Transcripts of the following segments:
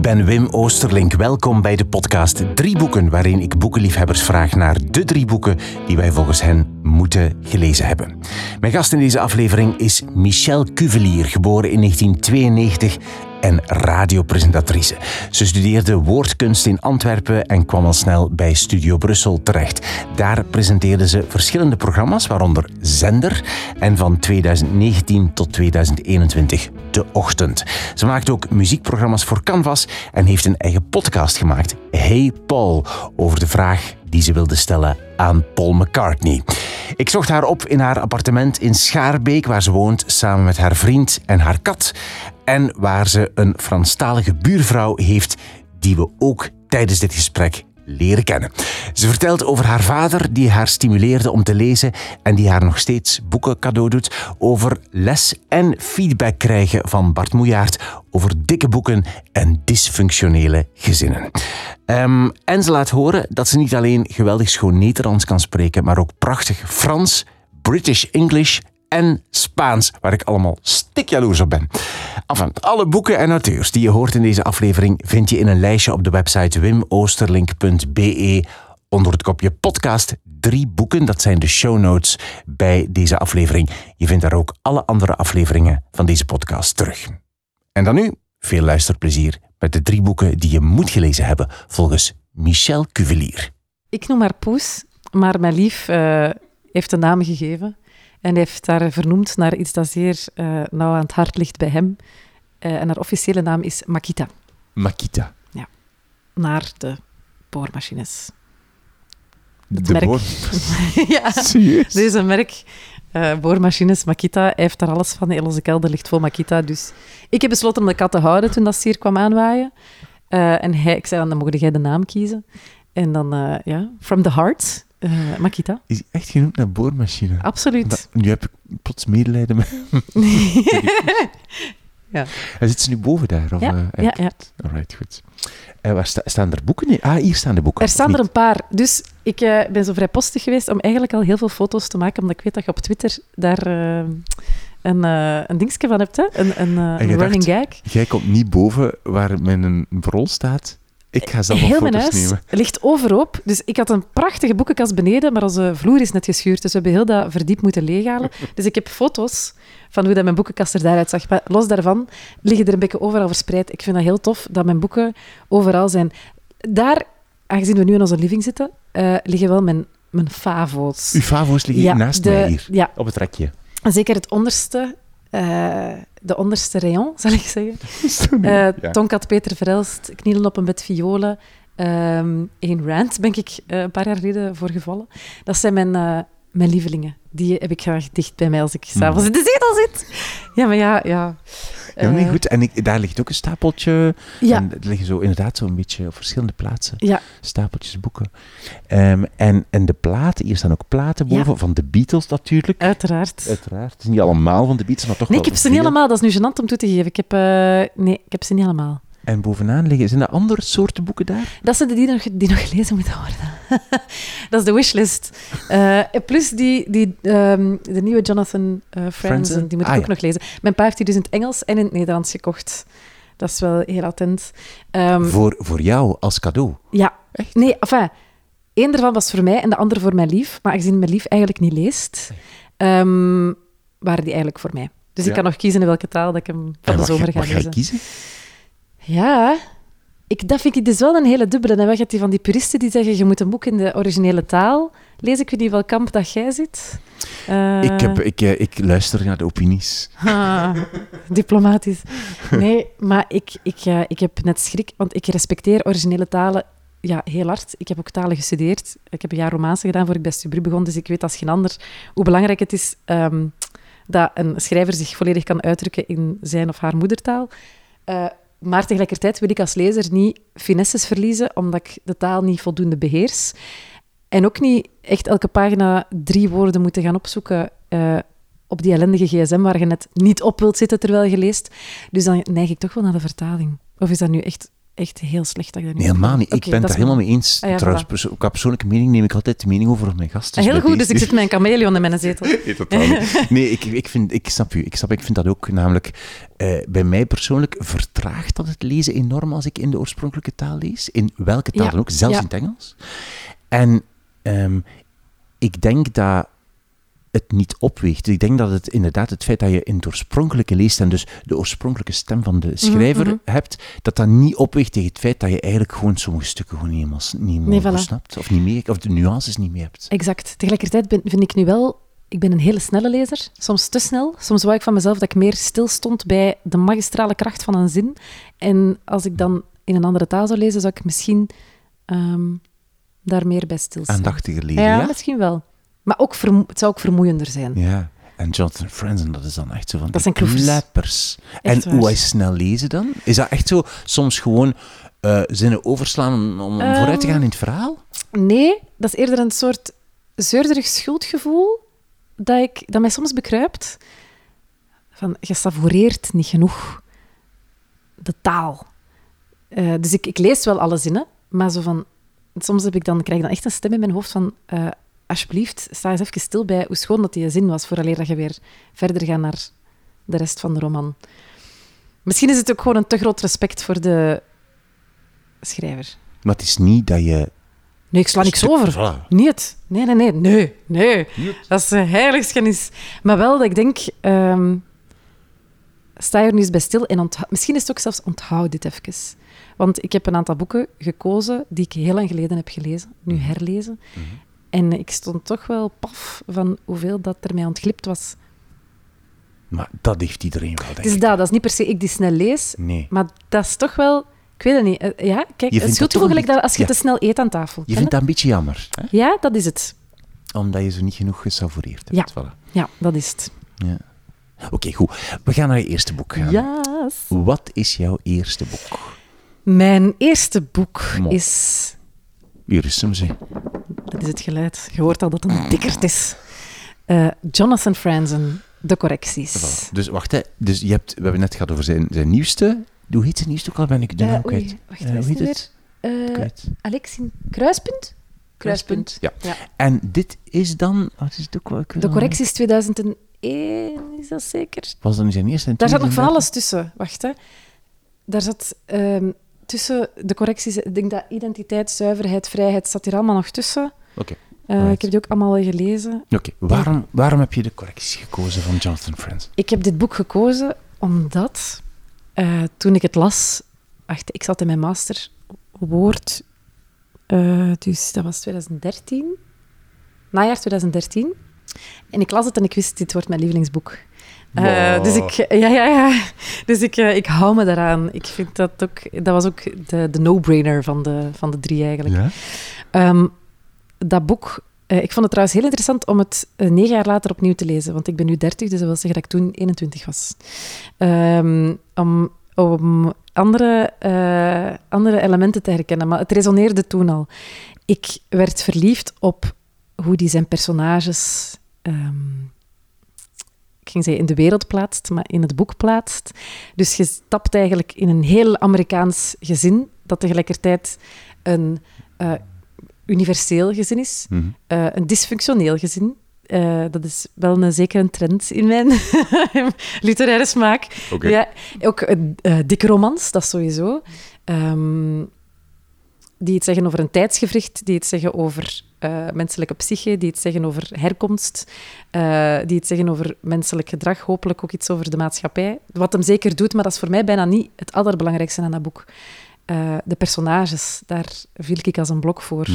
Ik ben Wim Oosterlink. Welkom bij de podcast Drie Boeken, waarin ik boekenliefhebbers vraag naar de drie boeken die wij volgens hen moeten gelezen hebben. Mijn gast in deze aflevering is Michelle Cuvelier, geboren in 1992 en radiopresentatrice. Ze studeerde woordkunst in Antwerpen en kwam al snel bij Studio Brussel terecht. Daar presenteerde ze verschillende programma's, waaronder Zender en van 2019 tot 2021 De Ochtend. Ze maakt ook muziekprogramma's voor Canvas en heeft een eigen podcast gemaakt, Hey Paul, over de vraag die ze wilde stellen aan Paul McCartney. Ik zocht haar op in haar appartement in Schaarbeek, waar ze woont samen met haar vriend en haar kat. En waar ze een Franstalige buurvrouw heeft die we ook tijdens dit gesprek leren kennen. Ze vertelt over haar vader die haar stimuleerde om te lezen en die haar nog steeds boeken cadeau doet. Over les en feedback krijgen van Bart Moejaert over dikke boeken en dysfunctionele gezinnen. Ehm, en ze laat horen dat ze niet alleen geweldig schoon Nederlands kan spreken, maar ook prachtig Frans, British English en Spaans, waar ik allemaal stikjaloers op ben. Enfin, alle boeken en auteurs die je hoort in deze aflevering vind je in een lijstje op de website wimoosterlink.be onder het kopje podcast drie boeken. Dat zijn de show notes bij deze aflevering. Je vindt daar ook alle andere afleveringen van deze podcast terug. En dan nu veel luisterplezier met de drie boeken die je moet gelezen hebben volgens Michel Cuvelier. Ik noem haar Poes, maar mijn lief uh, heeft een naam gegeven. En hij heeft haar vernoemd naar iets dat zeer uh, nauw aan het hart ligt bij hem. Uh, en haar officiële naam is Makita. Makita? Ja. Naar de boormachines. Het de merk... Boor... ja, Serieus? Deze merk, uh, boormachines, Makita, hij heeft daar alles van. Heel onze kelder ligt vol Makita. Dus ik heb besloten om de kat te houden toen dat ze hier kwam aanwaaien. en hij, ik zei dan, dan mocht jij de naam kiezen. En dan, ja, From the Heart uh, Makita. Is echt genoemd naar boormachine? Absoluut. Dat, nu heb ik plots medelijden met... ja. En zit ze nu boven daar? Of, ja, uh, ja, ja. Alright, goed. Uh, waar sta, staan er boeken in? Ah, hier staan de boeken. Er staan er een paar. Dus ik uh, ben zo vrijpostig geweest om eigenlijk al heel veel foto's te maken, omdat ik weet dat je op Twitter daar een, een dingetje van hebt, hè? Een, een, een running dacht, gag. Jij komt niet boven waar mijn rol staat ik ga zelf Heel mijn huis nemen. ligt overhoop. Dus ik had een prachtige boekenkast beneden, maar onze vloer is net geschuurd. Dus we hebben heel dat verdiep moeten leeghalen. Dus ik heb foto's van hoe dat mijn boekenkast er daaruit zag. Maar los daarvan liggen er een beetje overal verspreid. Ik vind dat heel tof dat mijn boeken overal zijn. Daar, aangezien we nu in onze living zitten, uh, liggen wel mijn, mijn favo's. Uw favo's liggen ja, naast de, mij hier, ja. op het rekje. Zeker het onderste uh, de onderste rayon, zal ik zeggen. Uh, ja. Tonkat Peter Verelst, Knielen op een bed violen. Um, een rant ben ik uh, een paar jaar geleden voor gevallen. Dat zijn mijn, mijn lievelingen. Die heb ik graag dicht bij mij als ik s'avonds in de zetel zit. Ja, maar ja... ja. Ja, nee, goed. En ik, daar ligt ook een stapeltje. Ja. En er liggen zo inderdaad zo'n beetje op verschillende plaatsen ja. stapeltjes boeken. Um, en, en de platen, hier staan ook platen boven, ja. van de Beatles natuurlijk. Uiteraard. Uiteraard. Het is niet allemaal van de Beatles, maar toch Nee, wel ik heb ze niet allemaal. Dat is nu gênant om toe te geven. Ik heb, uh, nee, ik heb ze niet allemaal. En bovenaan liggen, zijn er andere soorten boeken daar? Dat zijn de die nog, die nog gelezen moeten worden. dat is de wishlist. Uh, plus die, die, um, de nieuwe Jonathan uh, Franzen, die moet ik ah, ook ja. nog lezen. Mijn pa heeft die dus in het Engels en in het Nederlands gekocht. Dat is wel heel attent. Um, voor, voor jou als cadeau? Ja. Echt? Nee, enfin, één daarvan was voor mij en de andere voor mijn lief. Maar aangezien mijn lief eigenlijk niet leest, um, waren die eigenlijk voor mij. Dus Ja. ik kan nog kiezen in welke taal dat ik hem van de zomer ga, ga wat ga je lezen. kiezen? Ja, ik, dat vind ik dus wel een hele dubbele. En wat je die van die puristen die zeggen, je moet een boek in de originele taal lezen. Ik weet niet welk kamp dat jij zit. Uh, Ik, heb, ik, eh, ik luister naar de opinies. ah, diplomatisch. Nee, maar ik, ik, uh, ik heb net schrik, want ik respecteer originele talen ja, heel hard. Ik heb ook talen gestudeerd. Ik heb een jaar Romaanse gedaan voor ik bij Stubru begon, dus ik weet als geen ander hoe belangrijk het is um, dat een schrijver zich volledig kan uitdrukken in zijn of haar moedertaal. Uh, maar tegelijkertijd wil ik als lezer niet finesses verliezen, omdat ik de taal niet voldoende beheers. En ook niet echt elke pagina drie woorden moeten gaan opzoeken uh, op die ellendige gsm waar je net niet op wilt zitten terwijl je leest. Dus dan neig ik toch wel naar de vertaling. Of is dat nu echt echt heel slecht dat ik dat Nee, helemaal niet. Ik ben het daar helemaal mee eens. Ah ja, Trouwens, perso- qua persoonlijke mening neem ik altijd de mening over mijn gasten. Ah, heel goed, dus ik zit met een chameleon in mijn zetel. Nee, totaal niet. Nee, ik, ik, vind, ik snap u. Ik, snap, ik vind dat ook. Namelijk, eh, bij mij persoonlijk vertraagt dat het lezen enorm als ik in de oorspronkelijke taal lees. In welke taal Ja, dan ook, zelfs ja. in het Engels. En ehm, ik denk dat het niet opweegt. Ik denk dat het inderdaad het feit dat je in het oorspronkelijke leest en dus de oorspronkelijke stem van de schrijver mhm. hebt, dat dat niet opweegt tegen het feit dat je eigenlijk gewoon sommige stukken gewoon niet helemaal niet Nee, meer voilà. snapt. Of, niet mee, of de nuances niet mee hebt. Exact. Tegelijkertijd ben, vind ik nu wel... Ik ben een hele snelle lezer. Soms te snel. Soms wou ik van mezelf dat ik meer stilstond bij de magistrale kracht van een zin. En als ik dan in een andere taal zou lezen, zou ik misschien ehm, daar meer bij stilstaan. Aandachtiger lezen, ja, ja? misschien wel. Maar ook het zou ook vermoeiender zijn. Ja, en Jonathan Franzen, dat is dan echt zo van Dat zijn kleppers. En hoe hij snel lezen dan? Is dat echt zo soms gewoon eh, zinnen overslaan om, om Ehm, vooruit te gaan in het verhaal? Nee, dat is eerder een soort zeurderig schuldgevoel dat, ik, dat mij soms bekruipt. Van, je savoureert niet genoeg de taal. Eh, dus ik, ik lees wel alle zinnen, maar zo van, soms heb ik dan, krijg ik dan echt een stem in mijn hoofd van eh, alsjeblieft, sta eens even stil bij hoe schoon dat die zin was, vooraleer dat je weer verder gaat naar de rest van de roman. Misschien is het ook gewoon een te groot respect voor de schrijver. Maar het is niet dat je... Nee, ik sla niks over. Voilà. Niet. Nee, nee, nee. Nee, nee. Dat is uh, heiligschennis. Maar wel dat ik denk... ehm, sta er nu eens bij stil en onthoud... Misschien is het ook zelfs onthoud dit even. Want ik heb een aantal boeken gekozen die ik heel lang geleden heb gelezen. Nu herlezen. En ik stond toch wel paf van hoeveel dat er mij ontglipt was. Maar dat heeft iedereen wel, denk Het is ik. dat. Dat is niet per se ik die snel lees. Nee. Maar dat is toch wel... Ik weet het niet. Eh, ja, kijk. Je Het vindt dat schuldgevoel toch gelijk een dat als je ja. te snel eet aan tafel. Je vindt dat een beetje jammer, hè? Ja, dat is het. omdat je zo niet genoeg gesavoureerd Ja. hebt. Voilà. Ja, dat is het. Ja. Oké, goed. We gaan naar je eerste boek gaan. Yes. Wat is jouw eerste boek? Mijn eerste boek is... Hier is hem. Is het geluid. Je hoort al dat het een dikkerd is. Eh, Jonathan Franzen, De Correcties. Voilà. Dus wacht, hè. Dus je hebt, we hebben net gehad over zijn, zijn nieuwste. Hoe heet zijn nieuwste ook al? Ben ik de Eh, naam kwijt. wacht, Eh, hoe heet het het? Eh, Kwijt. Alex in Kruispunt? Kruispunt. Ja. Ja. En dit is dan... Wat is het ook? wel? Ik weet De al- Correcties 2001, is dat zeker? Was dat nu zijn eerste Daar zat nog van alles tussen. Wacht, hè. Daar zat ehm, tussen de correcties... Ik denk dat identiteit, zuiverheid, vrijheid zat hier allemaal nog tussen. Oké. Eh. Ik heb die ook allemaal al gelezen. Oké, waarom, waarom heb je de correcties gekozen van Jonathan Friends? Ik heb dit boek gekozen omdat eh, toen ik het las, wacht, ik zat in mijn master woord, eh, dus dat was 2013, najaar 2013, en ik las het en ik wist, dit wordt mijn lievelingsboek. Wow. Dus ik, ja, ja, ja. Dus ik, ik hou me daaraan. Ik vind dat ook, dat was ook de, de no-brainer van de, van de drie eigenlijk. Ja? Ehm, dat boek, eh, ik vond het trouwens heel interessant om het eh, negen jaar later opnieuw te lezen, want ik ben nu 30, dus dat wil zeggen dat ik toen 21 was. Ehm, om om andere, eh, andere elementen te herkennen, maar het resoneerde toen al. Ik werd verliefd op hoe die zijn personages, ehm, ik ging zeggen in de wereld plaatst, maar in het boek plaatst. Dus je stapt eigenlijk in een heel Amerikaans gezin, dat tegelijkertijd een eh, universeel gezin is, Mhm. eh, een dysfunctioneel gezin. Eh, dat is wel een zekere trend in mijn literaire smaak. Ja, ook eh, dikke romans, dat sowieso. Ehm, die iets zeggen over een tijdsgevricht, die iets zeggen over menselijke psyche, die iets zeggen over herkomst, die iets zeggen over menselijk gedrag, hopelijk ook iets over de maatschappij. Wat hem zeker doet, maar dat is voor mij bijna niet het allerbelangrijkste aan dat boek. Eh, de personages, daar viel ik als een blok voor.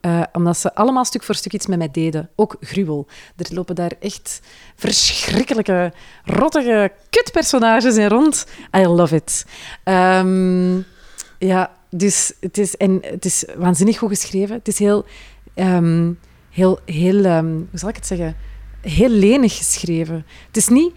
Eh, omdat ze allemaal stuk voor stuk iets met mij deden. Ook gruwel. Er lopen daar echt verschrikkelijke, rottige kutpersonages in rond. I love it. Ehm, ja, dus het is, en het is waanzinnig goed geschreven. Het is heel, ehm, heel, heel ehm, hoe zal ik het zeggen? Heel lenig geschreven. Het is niet,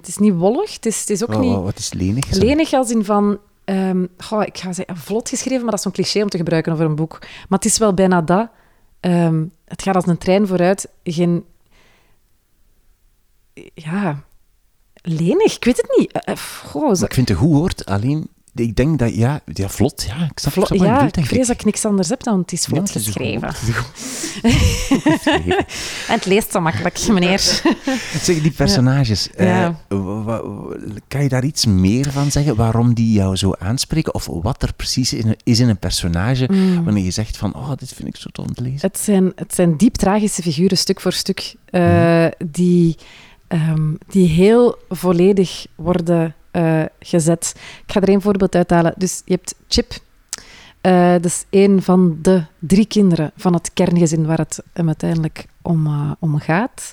het is niet wollig. Het is, het is ook Wa- niet... wa- wat is lenig? Lenig als in van... ehm, goh, ik ga zeggen vlot geschreven, maar dat is zo'n cliché om te gebruiken over een boek. Maar het is wel bijna dat. Ehm, het gaat als een trein vooruit. Geen... Ja... Lenig, ik weet het niet. Eh, eh, goh, zo- ik vind het goed woord, alleen ik denk dat, ja, ja vlot, ja. Ik snap, Vlot- snap je ja, bedoelt, ik vrees dat ik niks anders heb dan het is Ja, vlot het is geschreven. goed, geschreven. En het leest zo makkelijk, meneer. Zeg, die personages, eh, Ja. kan je daar iets meer van zeggen? Waarom die jou zo aanspreken? Of wat er precies in, is in een personage Mm. wanneer je zegt van, oh, dit vind ik zo te lezen? Het zijn, het zijn diep tragische figuren, stuk voor stuk, eh, Mhm. die, ehm, die heel volledig worden eh, gezet. Ik ga er één voorbeeld uithalen. Dus je hebt Chip. Eh, dat is een van de drie kinderen van het kerngezin waar het hem uiteindelijk om, eh, om gaat.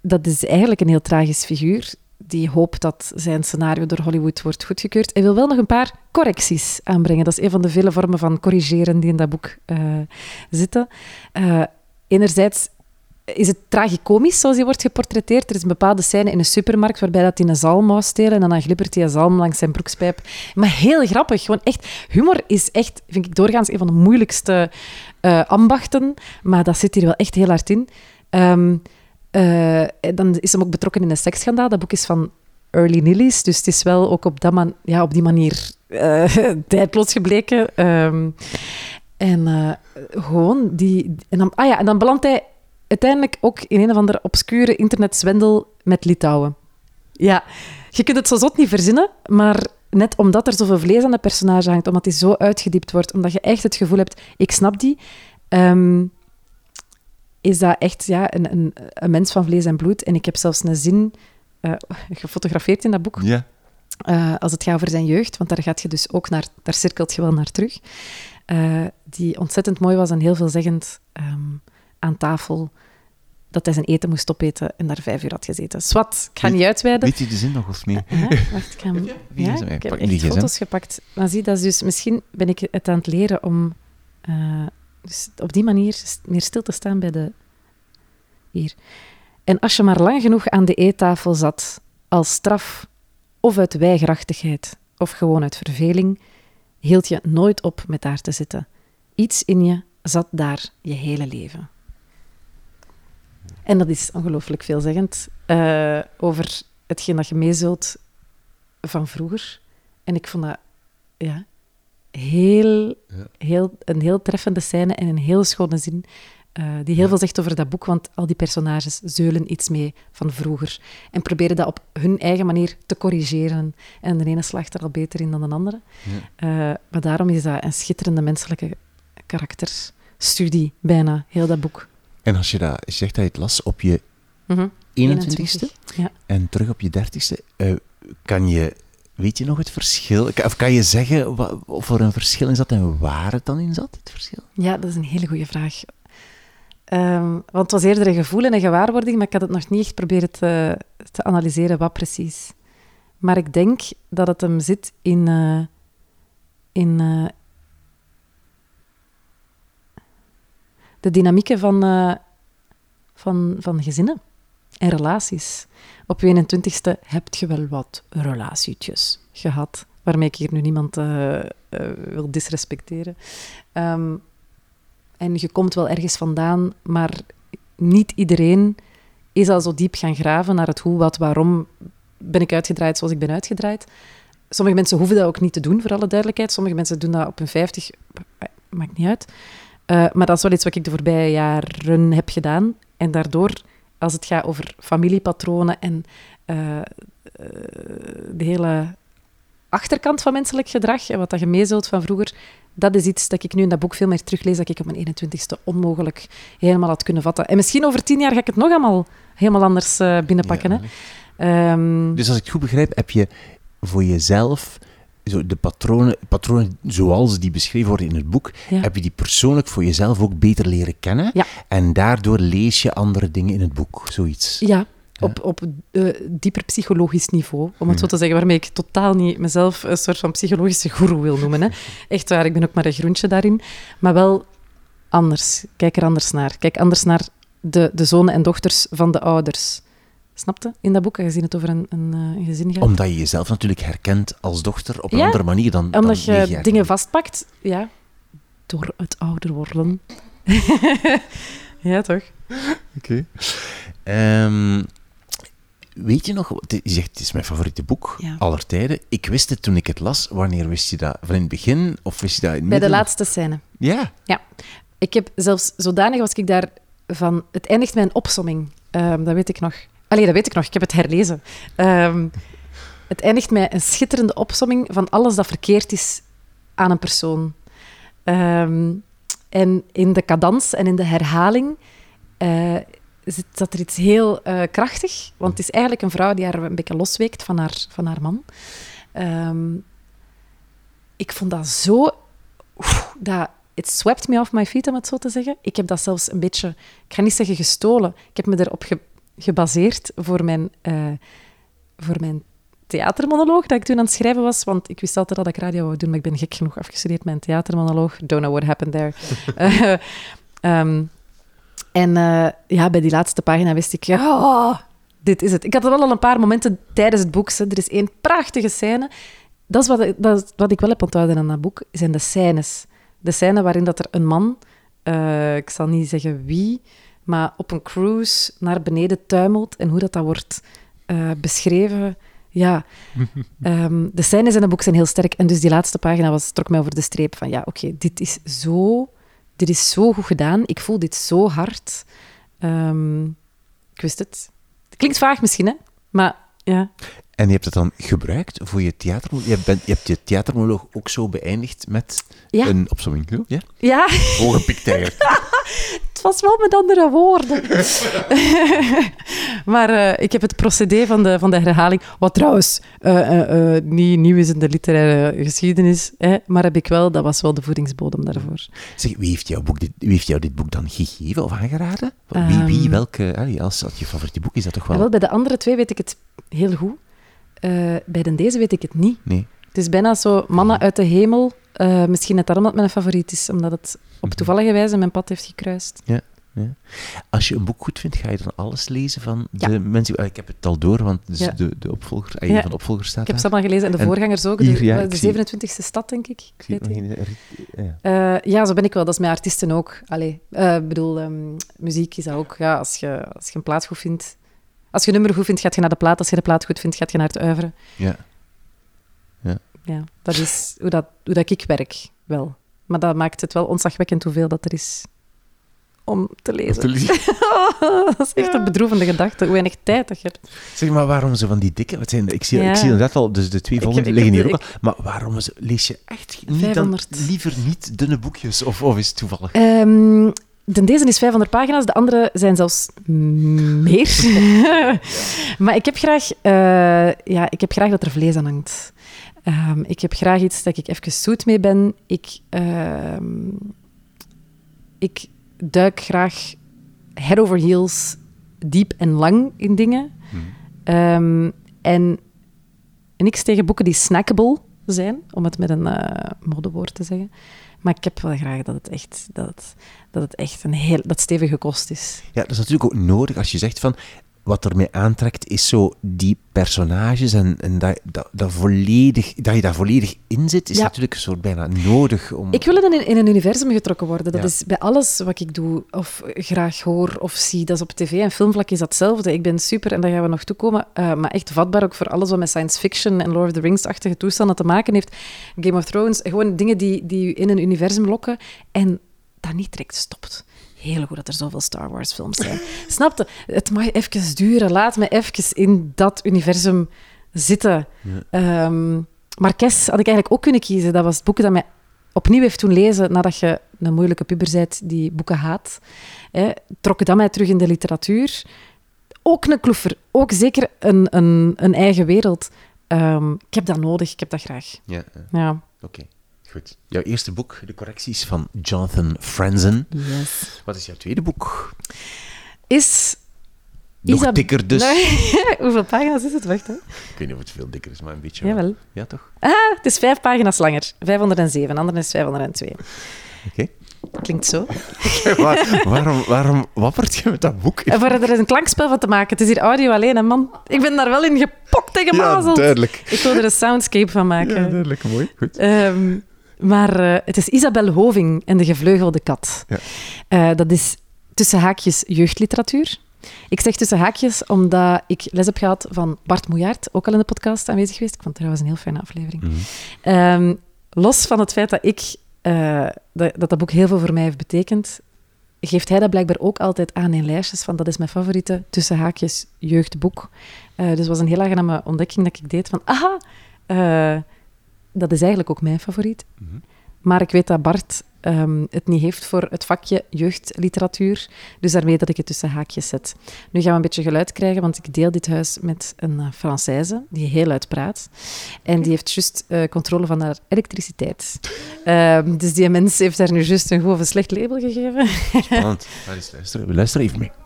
Dat is eigenlijk een heel tragisch figuur. Die hoopt dat zijn scenario door Hollywood wordt goedgekeurd. Hij wil wel nog een paar correcties aanbrengen. Dat is een van de vele vormen van corrigeren die in dat boek zitten. Enerzijds is het tragicomisch, zoals hij wordt geportretteerd. Er is een bepaalde scène in een supermarkt waarbij dat hij een zalm wou stelen en dan glibbert hij een zalm langs zijn broekspijp. Maar heel grappig. Gewoon echt, humor is echt, vind ik doorgaans, een van de moeilijkste eh, ambachten. Maar dat zit hier wel echt heel hard in. Ehm, eh, dan is hem ook betrokken in een seksschandaal. Dat boek is van Early Nillies, dus het is wel ook op, dat man, ja, op die manier eh, tijdloos gebleken. Ehm, en gewoon die... En dan, ah ja, en dan belandt hij uiteindelijk ook in een of andere obscure internetzwendel met Litouwen. Ja, je kunt het zo zot niet verzinnen, maar net omdat er zoveel vlees aan de personage hangt, omdat hij zo uitgediept wordt, omdat je echt het gevoel hebt, ik snap die, ehm, is dat echt ja, een, een, een mens van vlees en bloed. En ik heb zelfs een zin eh, gefotografeerd in dat boek, Ja. eh, als het gaat over zijn jeugd, want daar gaat je dus ook naar, daar cirkelt je wel naar terug, eh, die ontzettend mooi was en heel veelzeggend ehm, aan tafel, dat hij zijn eten moest opeten en daar vijf uur had gezeten. Swat, ik ga niet uitweiden. Weet je de zin nog mee? Ja, wacht, ik ga Ja, ik heb Pak echt foto's gepakt. Maar zie, dat is dus... Misschien ben ik het aan het leren om eh, dus op die manier meer stil te staan bij de... Hier. En als je maar lang genoeg aan de eettafel zat, als straf, of uit weigerachtigheid, of gewoon uit verveling, hield je nooit op met daar te zitten. Iets in je zat daar je hele leven. En dat is ongelooflijk veelzeggend eh, over hetgeen dat je meezult van vroeger. En ik vond dat ja, heel, Ja. heel, een heel treffende scène en een heel schone zin. eh, die heel veel zegt over dat boek, want al die personages zeulen iets mee van vroeger. En proberen dat op hun eigen manier te corrigeren. En de ene slaagt er al beter in dan de andere. Eh, maar daarom is dat een schitterende menselijke karakterstudie, bijna, heel dat boek. En als je, dat, zegt dat je het las op je Mhm. 21ste Ja. en terug op je 30ste, eh, kan je, weet je nog het verschil? Of kan je zeggen wa- of er een verschil in zat en waar het dan in zat, het verschil? Ja, dat is een hele goede vraag. Ehm, want het was eerder een gevoel en een gewaarwording, maar ik had het nog niet echt proberen te, te analyseren wat precies. Maar ik denk dat het hem zit in, eh, in eh, de dynamieken van, eh, van, van gezinnen en relaties. Op je 21ste heb je wel wat relatietjes gehad, waarmee ik hier nu niemand eh, eh, wil disrespecteren. Ehm, en je komt wel ergens vandaan, maar niet iedereen is al zo diep gaan graven naar het hoe, wat, waarom ben ik uitgedraaid zoals ik ben uitgedraaid. Sommige mensen hoeven dat ook niet te doen, voor alle duidelijkheid. Sommige mensen doen dat op hun 50, maakt niet uit. Eh, maar dat is wel iets wat ik de voorbije jaren heb gedaan. En daardoor, als het gaat over familiepatronen en eh, eh, de hele achterkant van menselijk gedrag en wat dat je meezult van vroeger, dat is iets dat ik nu in dat boek veel meer teruglees, dat ik op mijn 21ste onmogelijk helemaal had kunnen vatten. En misschien over tien jaar ga ik het nog allemaal helemaal anders binnenpakken. Ja. hè. Ehm, Dus als ik het goed begrijp, heb je voor jezelf zo de patronen, patronen zoals die beschreven worden in het boek, Ja. heb je die persoonlijk voor jezelf ook beter leren kennen. Ja. En daardoor lees je andere dingen in het boek, zoiets. Ja, op, op eh, dieper psychologisch niveau, om het zo te zeggen, waarmee ik totaal niet mezelf een soort van psychologische guru wil noemen. Hè. Echt waar, ik ben ook maar een groentje daarin. Maar wel anders. Kijk er anders naar. Kijk anders naar de, de zonen en dochters van de ouders. Snapte? In dat boek, aangezien het over een, een, eh, een gezin gaat. Omdat je jezelf natuurlijk herkent als dochter op een Ja, andere manier dan dan Omdat je dingen geleden. vastpakt, ja, door het ouder worden. ja, toch? Oké. Ehm, weet je nog, je zegt het is mijn favoriete boek Ja. aller tijden. Ik wist het toen ik het las. Wanneer wist je dat? Van in het begin? Of wist je dat in het Bij de laatste scène. Ja. Ja. Ik heb zelfs zodanig was ik daar van... Het eindigt met een opsomming. Ehm, dat weet ik nog. Allee, dat weet ik nog. Ik heb het herlezen. Ehm, het eindigt met een schitterende opsomming van alles dat verkeerd is aan een persoon. Ehm, en in de cadans en in de herhaling eh, zit dat er iets heel eh, krachtig. Want het is eigenlijk een vrouw die haar een beetje losweekt van haar, van haar man. Ehm, ik vond dat zo... Oef, dat, it swept me off my feet, om het zo te zeggen. Ik heb dat zelfs een beetje... Ik ga niet zeggen gestolen. Ik heb me erop ge- gebaseerd voor mijn, eh, voor mijn theatermonoloog dat ik toen aan het schrijven was. Want ik wist altijd dat ik radio wou doen, maar ik ben gek genoeg afgestudeerd met een theatermonoloog. Don't know what happened there. Eh, ehm, en eh, ja, bij die laatste pagina wist ik... Ja, oh, dit is het. Ik had er wel al een paar momenten tijdens het boek. hè. Er is één prachtige scène. Dat is wat, dat is wat ik wel heb onthouden aan dat boek, zijn de scènes. De scène waarin dat er een man, ik zal niet zeggen wie, maar op een cruise naar beneden tuimelt en hoe dat, dat wordt eh, beschreven. Ja, Ehm, de scènes in het boek zijn heel sterk. En dus die laatste pagina was, trok mij over de streep van, ja, oké, dit is zo... Dit is zo goed gedaan. Ik voel dit zo hard. Ehm, ik wist het. Het klinkt vaag misschien, hè? Maar ja. En je hebt het dan gebruikt voor je theatermonoloog? Je, bent, je hebt je theatermonoloog ook zo beëindigd met Ja. een opzomming. zo? Ja? Ja, Hooggepikt eigenlijk. het was wel met andere woorden. maar eh, ik heb het procedé van de, van de herhaling, wat trouwens eh, eh, eh, niet nieuw is in de literaire geschiedenis, hè, maar heb ik wel, dat was wel de voedingsbodem daarvoor. Zeg, wie heeft, jouw boek dit, wie heeft jou dit boek dan gegeven of aangeraden? Wie, wie Ehm. welke... allee, als dat je favoriete boek is, dat toch wel... Wel, bij de andere twee weet ik het heel goed. Eh, bij de deze weet ik het niet. Nee. Het is bijna zo mannen uit de hemel. Eh, misschien net daarom dat mijn favoriet is, omdat het op toevallige wijze mijn pad heeft gekruist. Als je een boek goed vindt, ga je dan alles lezen van Ja. de mensen... ah, Ik heb het al door, want dus Ja. de, de opvolger, ah, Ja. een van de opvolgers staat Ik heb ze allemaal gelezen en de En voorgangers ook. hier, de, ja, de ik zie- 27e stad, denk ik. Ik Weet in... Ja. Eh, ja, zo ben ik wel. Dat is met artiesten ook. Eh, ik bedoel, ehm, muziek is dat ook. Ja, als, je, als je een plaat goed vindt... Als je een nummer goed vindt, gaat je naar de plaat. Als je de plaat goed vindt, gaat je naar het uiveren. Ja. Ja, dat is hoe, dat, hoe dat ik werk, wel. Maar dat maakt het wel ontzagwekkend hoeveel dat er is om te lezen. Te lezen. dat is echt een bedroevende gedachte, hoe weinig tijd dat je hebt. Zeg maar, waarom zo van die dikke... Wat zijn, ik, zie, Ja. ik zie inderdaad al, dus de twee Ik volgende heb- ik liggen hier ook al. Maar waarom lees je echt niet 500. dan liever niet dunne boekjes? Of, of is het toevallig? Ehm, de, deze is 500 pagina's, de andere zijn zelfs meer. maar ik heb, graag, eh, ja, ik heb graag dat er vlees aan hangt. Ehm, ik heb graag iets dat ik even zoet mee ben. Ik, ehm, ik duik graag head over heels diep en lang in dingen. Ehm, en niks tegen boeken die snackable zijn, om het met een eh, modewoord te zeggen. Maar ik heb wel graag dat het echt, dat het, dat het echt een heel dat stevige kost is. Ja, dat is natuurlijk ook nodig als je zegt van... Wat er mij aantrekt, is zo die personages en, en dat, dat, dat, volledig, dat je daar volledig in zit, is Ja. natuurlijk een soort bijna nodig om... Ik wil in een, in een universum getrokken worden. Dat Ja. is bij alles wat ik doe, of graag hoor of zie. Dat is op tv en filmvlak is dat hetzelfde. Ik ben super, en daar gaan we nog toekomen, uh, maar echt vatbaar ook voor alles wat met science fiction en Lord of the Rings-achtige toestanden te maken heeft. Game of Thrones, gewoon dingen die, die u in een universum lokken en dat niet direct stopt. Heel goed dat er zoveel Star Wars-films zijn. Snapte? Het mag even duren. Laat me even in dat universum zitten. Ja. Um, Marques had ik eigenlijk ook kunnen kiezen. Dat was het boek dat mij opnieuw heeft toen lezen nadat je een moeilijke puber bent die boeken haat. Hè, trok dat mij terug in de literatuur. Ook een kloefer. Ook zeker een, een, een eigen wereld. Um, ik heb dat nodig. Ik heb dat graag. Ja. ja. Oké. Okay. Goed. Jouw eerste boek, De Correcties van Jonathan Franzen. Yes. Wat is jouw tweede boek? Is... Nog Isab dikker dus. Nee. Hoeveel pagina's is het? Wacht, hè? Ik weet niet of het veel dikker is, maar een beetje Jawel. Wel. Ja, toch? Ah, het is vijf pagina's langer. 507, andere is 502. Oké. Okay. Klinkt zo. Waar, waarom, waarom wappert je met dat boek? En voor er is een klankspel van te maken. Het is hier audio alleen, hè, man. Ik ben daar wel in gepokt en gemazeld. Ja, duidelijk. Ik wil er een soundscape van maken. Ja, duidelijk. Mooi. Goed. Um, maar uh, het is Isabel Hoving en de gevleugelde kat. Ja. Uh, dat is tussen haakjes jeugdliteratuur. Ik zeg tussen haakjes omdat ik les heb gehad van Bart Moejaert, ook al in de podcast aanwezig geweest. Ik vond het trouwens een heel fijne aflevering. Mhm. Ehm, los van het feit dat ik eh, dat, dat dat boek heel veel voor mij heeft betekend, geeft hij dat blijkbaar ook altijd aan in lijstjes van dat is mijn favoriete tussen haakjes jeugdboek. Eh, dus het was een heel aangename ontdekking dat ik deed van aha, eh, dat is eigenlijk ook mijn favoriet. Mhm. Maar ik weet dat Bart ehm, het niet heeft voor het vakje jeugdliteratuur. Dus daarmee dat ik het tussen haakjes zet. Nu gaan we een beetje geluid krijgen, want ik deel dit huis met een uh, Française die heel luid praat. En die heeft juist eh, controle van haar elektriciteit. Ehm, dus die mens heeft daar nu juist een goed of een slecht label gegeven. Spannend. Luisteren. We luisteren even mee.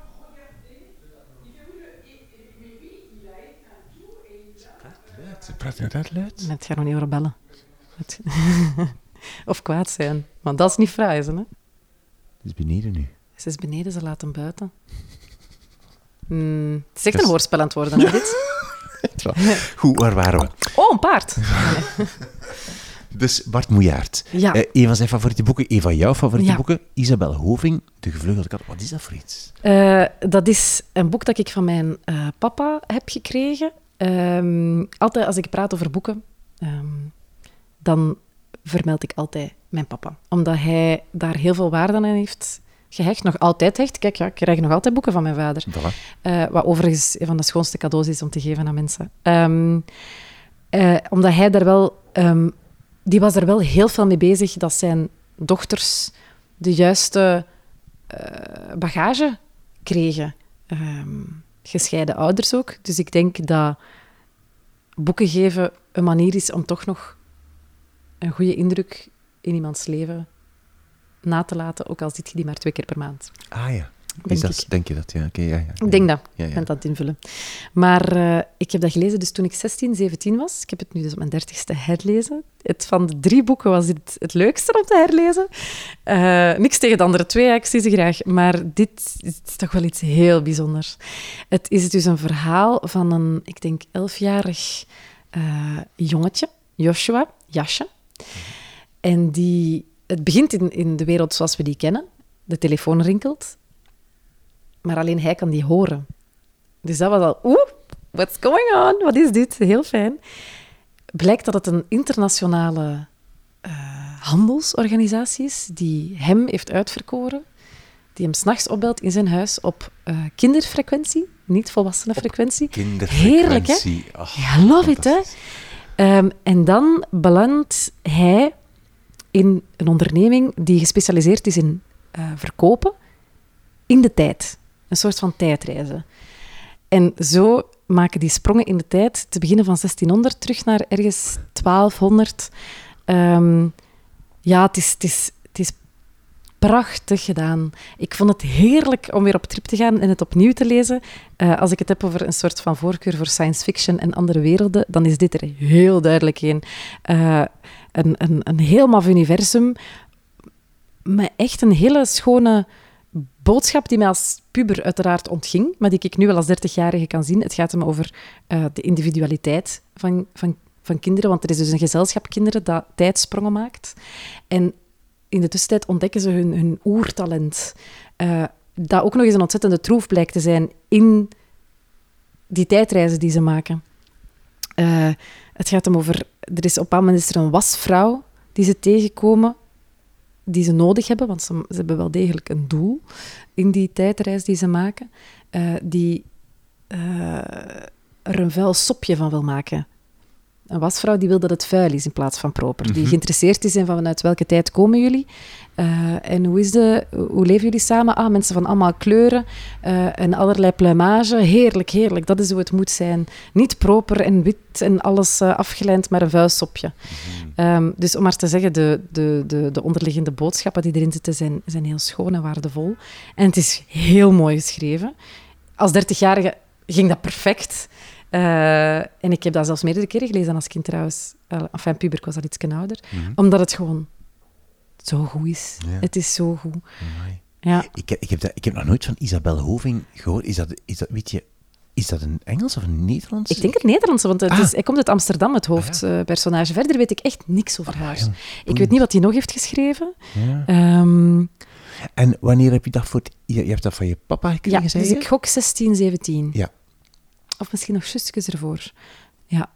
Praat inderdaad luid. Het gaat nog niet over bellen. Of kwaad zijn. Want dat is niet fraai, hè? Het is beneden nu. Ze is beneden, ze laat hem buiten. Hmm, het is echt een hoorspel aan het worden, hè, dit? Goed, waar waren we? Oh, een paard. Dus Bart Moejaert. Ja. Eh, een van zijn favoriete boeken, een van jouw favoriete Ja. boeken, Isabel Hoving, De Gevleugelde Kat. Wat is dat voor iets? Eh, dat is een boek dat ik van mijn eh, papa heb gekregen. Ehm, altijd als ik praat over boeken, ehm, dan vermeld ik altijd mijn papa. Omdat hij daar heel veel waarde aan heeft gehecht. Nog altijd hecht. Kijk, ja, ik krijg nog altijd boeken van mijn vader. Eh, wat overigens een van de schoonste cadeaus is om te geven aan mensen. Ehm, eh, omdat hij daar wel... die was er wel heel veel mee bezig dat zijn dochters de juiste eh, bagage kregen. Gescheiden ouders ook. Dus ik denk dat boeken geven een manier is om toch nog een goede indruk in iemands leven na te laten, ook al zit je die maar twee keer per maand. Ah ja. Denk Is dat, ik. denk je dat? Ja, oké. ja, ja, ja. Ik denk dat. Ja, Ik ben dat invullen. Maar eh, ik heb dat gelezen dus toen ik 16, 17 was. Ik heb het nu dus op mijn dertigste herlezen. Het, van de drie boeken was dit het leukste om te herlezen. Eh, niks tegen de andere twee, ik zie ze graag. Maar dit is toch wel iets heel bijzonders. Het is dus een verhaal van een, ik denk, elfjarig eh, jongetje, Joshua, Jasje. En die, het begint in, in de wereld zoals we die kennen. De telefoon rinkelt. Maar alleen hij kan die horen. Dus dat was al, oeh, what's going on? Wat is dit? Heel fijn. Blijkt dat het een internationale eh, handelsorganisatie is die hem heeft uitverkoren, die hem s'nachts opbelt in zijn huis op eh, kinderfrequentie, niet volwassenenfrequentie. Heerlijk, hè? Kinderfrequentie. I love it, hè? Ehm, en dan belandt hij in een onderneming die gespecialiseerd is in eh, verkopen in de tijd. Een soort van tijdreizen. En zo maken die sprongen in de tijd, te beginnen van 1600 terug naar ergens 1200. Ehm, ja, het is, het, is, het is prachtig gedaan. Ik vond het heerlijk om weer op trip te gaan en het opnieuw te lezen. Eh, als ik het heb over een soort van voorkeur voor science fiction en andere werelden, dan is dit er heel duidelijk een. Eh, een, een, een heel maf universum, met echt een hele schone boodschap die mij als puber uiteraard ontging, maar die ik nu wel als dertigjarige kan zien. Het gaat hem over eh, de individualiteit van, van, van kinderen, want er is dus een gezelschap kinderen dat tijdsprongen maakt. En in de tussentijd ontdekken ze hun, hun oertalent, eh, dat ook nog eens een ontzettende troef blijkt te zijn in die tijdreizen die ze maken. Eh, het gaat hem over... Er is op een bepaald is er een wasvrouw die ze tegenkomen, die ze nodig hebben, want ze, hebben wel degelijk een doel in die tijdreis die ze maken, eh, die eh, er een vuil sopje van wil maken. Een wasvrouw die wil dat het vuil is in plaats van proper. Die Mhm. geïnteresseerd is in van vanuit welke tijd komen jullie Eh, en hoe, is de, hoe leven jullie samen? Ah, mensen van allemaal kleuren eh, en allerlei pluimage. Heerlijk, heerlijk. Dat is hoe het moet zijn. Niet proper en wit en alles afgelijnd, maar een vuil sopje. Ehm, dus om maar te zeggen, de, de, de, de onderliggende boodschappen die erin zitten zijn, zijn heel schoon en waardevol. En het is heel mooi geschreven. Als dertigjarige ging dat perfect. Eh, en ik heb dat zelfs meerdere keren gelezen als kind trouwens. Enfin, puber, ik was al iets ouder. Mhm. Omdat het gewoon zo goed is. Ja. Het is zo goed. Amai. Ja. Ik, heb- ik, heb dat, ik heb nog nooit van Isabel Hoving gehoord. Is dat, is dat weet je, Is dat een Engels of een Nederlands? Ik denk het Nederlandse, want het Ah. is, hij komt uit Amsterdam, het hoofdpersonage. Verder weet ik echt niks over haar. ja. Ik weet niet wat hij nog heeft geschreven. Ja. Ehm, En wanneer heb je dat voor het... Je, je hebt dat van je papa gekregen, ja, zei dus ik gok 16, 17. Ja. Of misschien nog justjes ervoor. Ja.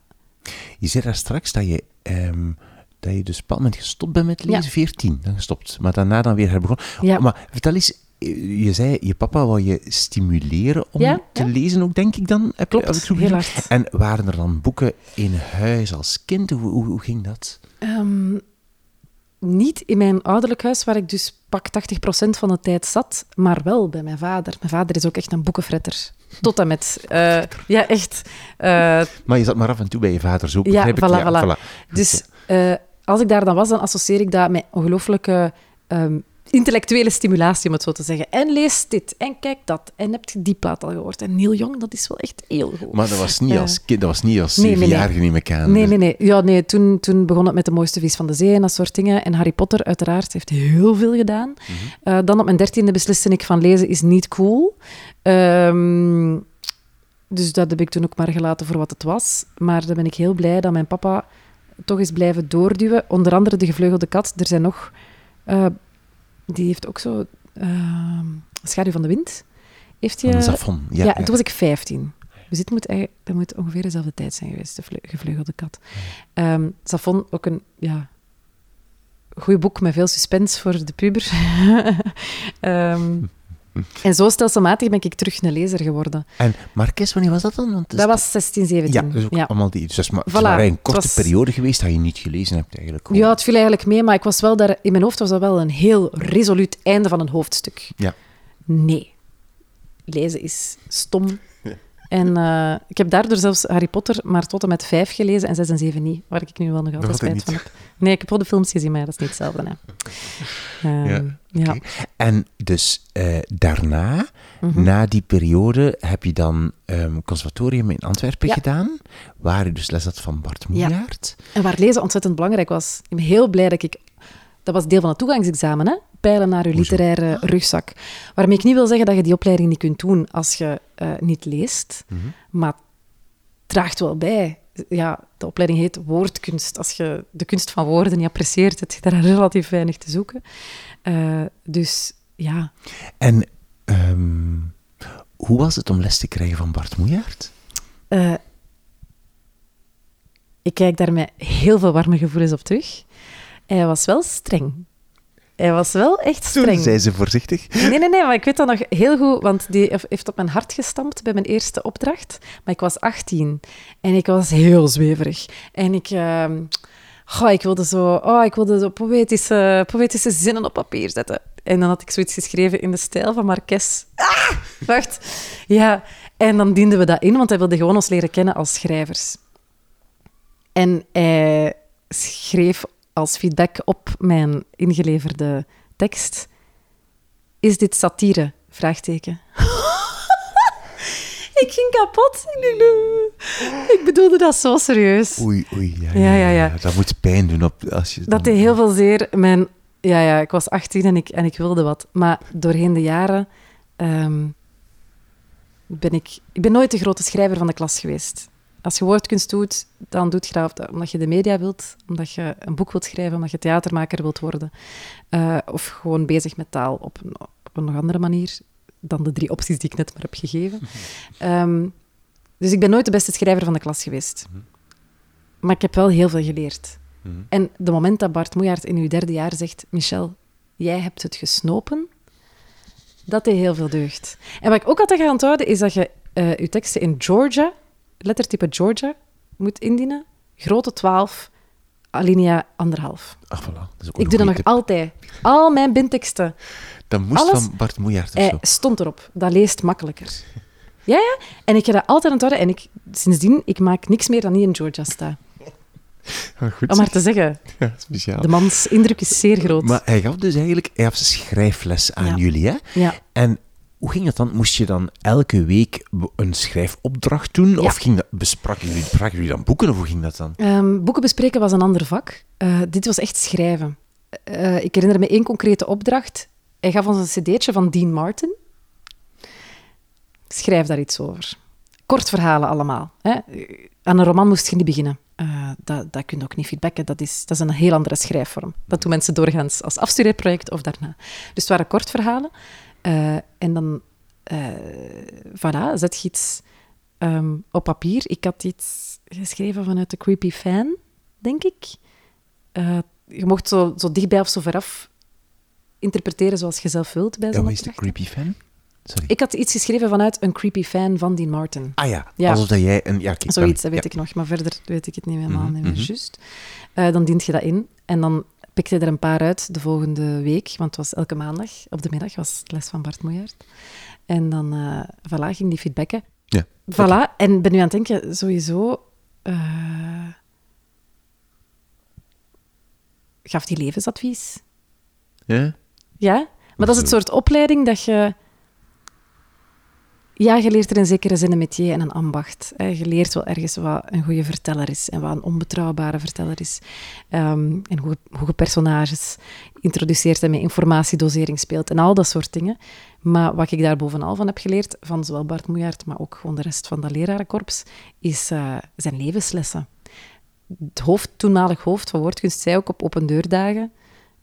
Je zei daar straks dat je, ehm, dat je dus op een moment gestopt bent met lezen, Ja. 14, dan gestopt. Maar daarna dan weer herbegonnen. Ja. Maar vertel eens, eh, je zei, je papa wou je stimuleren om Ja, te ja. lezen ook, denk ik dan? Heb, Klopt, heb ik zo heel hard. En waren er dan boeken in huis als kind? Hoe, hoe, hoe ging dat? Ehm, niet in mijn ouderlijk huis, waar ik dus pak 80% van de tijd zat, maar wel bij mijn vader. Mijn vader is ook echt een boekenfretter. Tot en met. eh, ja, echt. Eh, Maar je zat maar af en toe bij je vader, zo Ja, ik. voilà, voilà. Dus eh, als ik daar dan was, dan associeer ik dat met ongelooflijke ehm, intellectuele stimulatie, om het zo te zeggen. En lees dit, en kijk dat, en heb je die plaat al gehoord. En Neil Young, dat is wel echt heel goed. Maar dat was niet Eh, als kind, dat was niet als nee, nee, nee. zevenjarige, neem ik aan. Nee, nee, nee. Ja, nee toen, toen begon het met de mooiste vis van de zee en dat soort dingen. En Harry Potter, uiteraard, heeft heel veel gedaan. Eh, dan op mijn dertiende besliste ik van lezen is niet cool. Ehm, dus dat heb ik toen ook maar gelaten voor wat het was. Maar dan ben ik heel blij dat mijn papa toch is blijven doorduwen. Onder andere De Gevleugelde Kat. Er zijn nog... eh, die heeft ook zo... ehm, Schaduw van de Wind. Heeft je... Zafon. Ja, Ja, ja. en toen was ik 15. Dus dit moet, dat moet ongeveer dezelfde tijd zijn geweest, de vle- gevleugelde kat. Ehm Safon, ook een ja, goed boek met veel suspense voor de puber. Ehm, en zo stelselmatig ben ik terug een lezer geworden. En Marques, wanneer was dat dan? Want Dat was 16, 17. Ja, dus ook allemaal die. Dus dat is maar, het Voilà, maar een korte was- periode geweest dat je niet gelezen hebt, eigenlijk. Ja, het viel eigenlijk mee, maar ik was wel daar, in mijn hoofd was dat wel een heel resoluut einde van een hoofdstuk. Ja. Nee. Lezen is stom. En eh, ik heb daardoor zelfs Harry Potter maar tot en met vijf gelezen en zes en zeven niet, waar ik nu wel nog altijd spijt van heb. Nee, ik heb wel de films gezien, maar dat is niet hetzelfde. Hè. Ehm, Ja, ja. oké. En dus eh, daarna, Mhm. na die periode, heb je dan ehm conservatorium in Antwerpen Ja. gedaan, waar je dus les had van Bart Ja. Moejaert. En waar lezen ontzettend belangrijk was. Ik ben heel blij dat ik... Dat was deel van het toegangsexamen, hè? Pijlen naar je literaire rugzak. Waarmee ik niet wil zeggen dat je die opleiding niet kunt doen als je eh, niet leest. Mhm. Maar draagt wel bij. Ja, de opleiding heet woordkunst. Als je de kunst van woorden niet apprecieert, heb je daar relatief weinig te zoeken. Eh, dus ja, En ehm, hoe was het om les te krijgen van Bart Moejaert? eh, ik kijk daar met heel veel warme gevoelens op terug. Hij was wel streng. Hij was wel echt Toen streng. zei ze voorzichtig. Nee, nee, nee, maar ik weet dat nog heel goed, want die heeft op mijn hart gestampt bij mijn eerste opdracht. Maar ik was 18 en ik was heel zweverig. En ik, goh, ik wilde zo, oh, ik wilde zo poëtische, poëtische zinnen op papier zetten. En dan had ik zoiets geschreven in de stijl van Marques. Ah, wacht. Ja, en dan dienden we dat in, want hij wilde gewoon ons leren kennen als schrijvers. En hij schreef als feedback op mijn ingeleverde tekst... Is dit satire? Vraagteken. ik ging kapot. Ik, bedoelde dat zo serieus. Oei, oei. Ja, Ja, ja, ja. Dat moet pijn doen op, als je Dat deed heel veel zeer. Mijn, ja, ja, ik was 18 en ik, en ik wilde wat. Maar doorheen de jaren ehm, ben ik... Ik ben nooit de grote schrijver van de klas geweest. Als je woordkunst doet, dan doet je dat omdat je de media wilt, omdat je een boek wilt schrijven, omdat je theatermaker wilt worden. Eh, of gewoon bezig met taal op een, op een nog andere manier dan de drie opties die ik net maar heb gegeven. Ehm, dus ik ben nooit de beste schrijver van de klas geweest. Maar ik heb wel heel veel geleerd. Mhm. En de moment dat Bart Moejaert in uw derde jaar zegt... Michel, jij hebt het gesnopen, dat deed heel veel deugd. En wat ik ook altijd ga onthouden, is dat je eh je teksten in Georgia, lettertype Georgia, moet indienen. Grote 12, alinea anderhalf. Ach, voilà. Dat is ook Ik doe dat nog tip. altijd. Al mijn bindteksten, Dat moest alles- van Bart Moejaert of hij zo. stond erop. Dat leest makkelijker. Ja, ja. En ik ga dat altijd onthouden. En ik, sindsdien, ik maak niks meer dan niet in Georgia sta. Ah, goed Om maar te zeggen, Ja, speciaal. de mans indruk is zeer groot. Maar hij gaf dus eigenlijk hij gaf schrijfles aan Ja. jullie, hè? Ja. En hoe ging dat dan? Moest je dan elke week een schrijfopdracht doen? Ja. Of ging dat, bespraken, jullie, dan boeken? Of hoe ging dat dan? Ehm, boeken bespreken was een ander vak. Eh, dit was echt schrijven. Eh, ik herinner me één concrete opdracht. Hij gaf ons een cd'tje van Dean Martin. Schrijf daar iets over. kort verhalen allemaal. Hè. Aan een roman moest je niet beginnen. Uh, dat, dat kun je ook niet feedbacken. Dat is, dat is een heel andere schrijfvorm. Dat doen mensen doorgaans als afstudeerproject of daarna. Dus het waren kort verhalen. Uh, en dan, uh, voilà, zet je iets um, op papier. Ik had iets geschreven vanuit de Creepy Fan, denk ik. je mocht zo, zo dichtbij of zo veraf interpreteren zoals je zelf wilt bij zo'n Ja, wat is de Creepy Fan? Sorry. Ik had iets geschreven vanuit een creepy fan van Dean Martin. Ah ja, ja. alsof dat jij een... Ja, kijk, Zoiets, dat weet ik nog, maar verder weet ik het niet helemaal mm meer juist. Uh, dan dient je dat in en dan pikte er een paar uit de volgende week, want het was elke maandag op de middag, was les van Bart Moejaert. En dan, uh, voilà, ging die feedbacken. Ja. Voilà, en ben nu aan het denken, sowieso... Uh, gaf die levensadvies. Ja? Ja, maar dat is het soort opleiding dat je ja, je leert er in zekere zin een métier en een ambacht. Je leert wel ergens wat een goede verteller is en wat een onbetrouwbare verteller is. Um, en hoe, hoe je personages introduceert en met informatiedosering speelt en al dat soort dingen. Maar wat ik daar bovenal van heb geleerd, van zowel Bart Moejaert, maar ook gewoon de rest van dat lerarenkorps, is, uh, zijn levenslessen. Het hoofd, toenmalig hoofd van woordkunst zei ook op open deurdagen,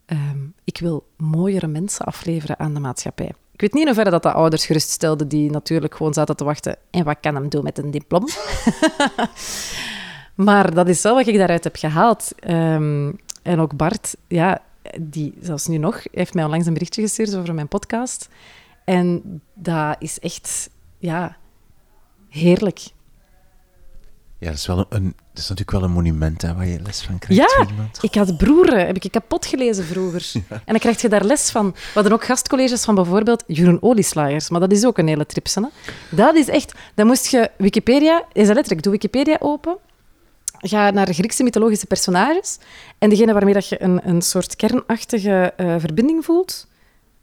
um, ik wil mooiere mensen afleveren aan de maatschappij. Ik weet niet in hoeverre dat de ouders geruststelde die natuurlijk gewoon zaten te wachten. En wat kan hem doen met een diploma? maar dat is wel wat ik daaruit heb gehaald. Um, en ook Bart, ja, die zelfs nu nog, heeft mij onlangs een berichtje gestuurd over mijn podcast. En dat is echt, ja, heerlijk. Ja, dat is, wel een, dat is natuurlijk wel een monument hè, waar je les van krijgt. Ja, ik had broeren, heb ik kapot gelezen vroeger. En dan krijg je daar les van. We hadden ook gastcolleges van bijvoorbeeld Jeroen Olieslagers, maar dat is ook een hele tripse. Hè? Dat is echt... Dan moest je Wikipedia... Is dat letterlijk? Doe Wikipedia open. Ga naar Griekse mythologische personages. En degene waarmee dat je een, een soort kernachtige uh, verbinding voelt,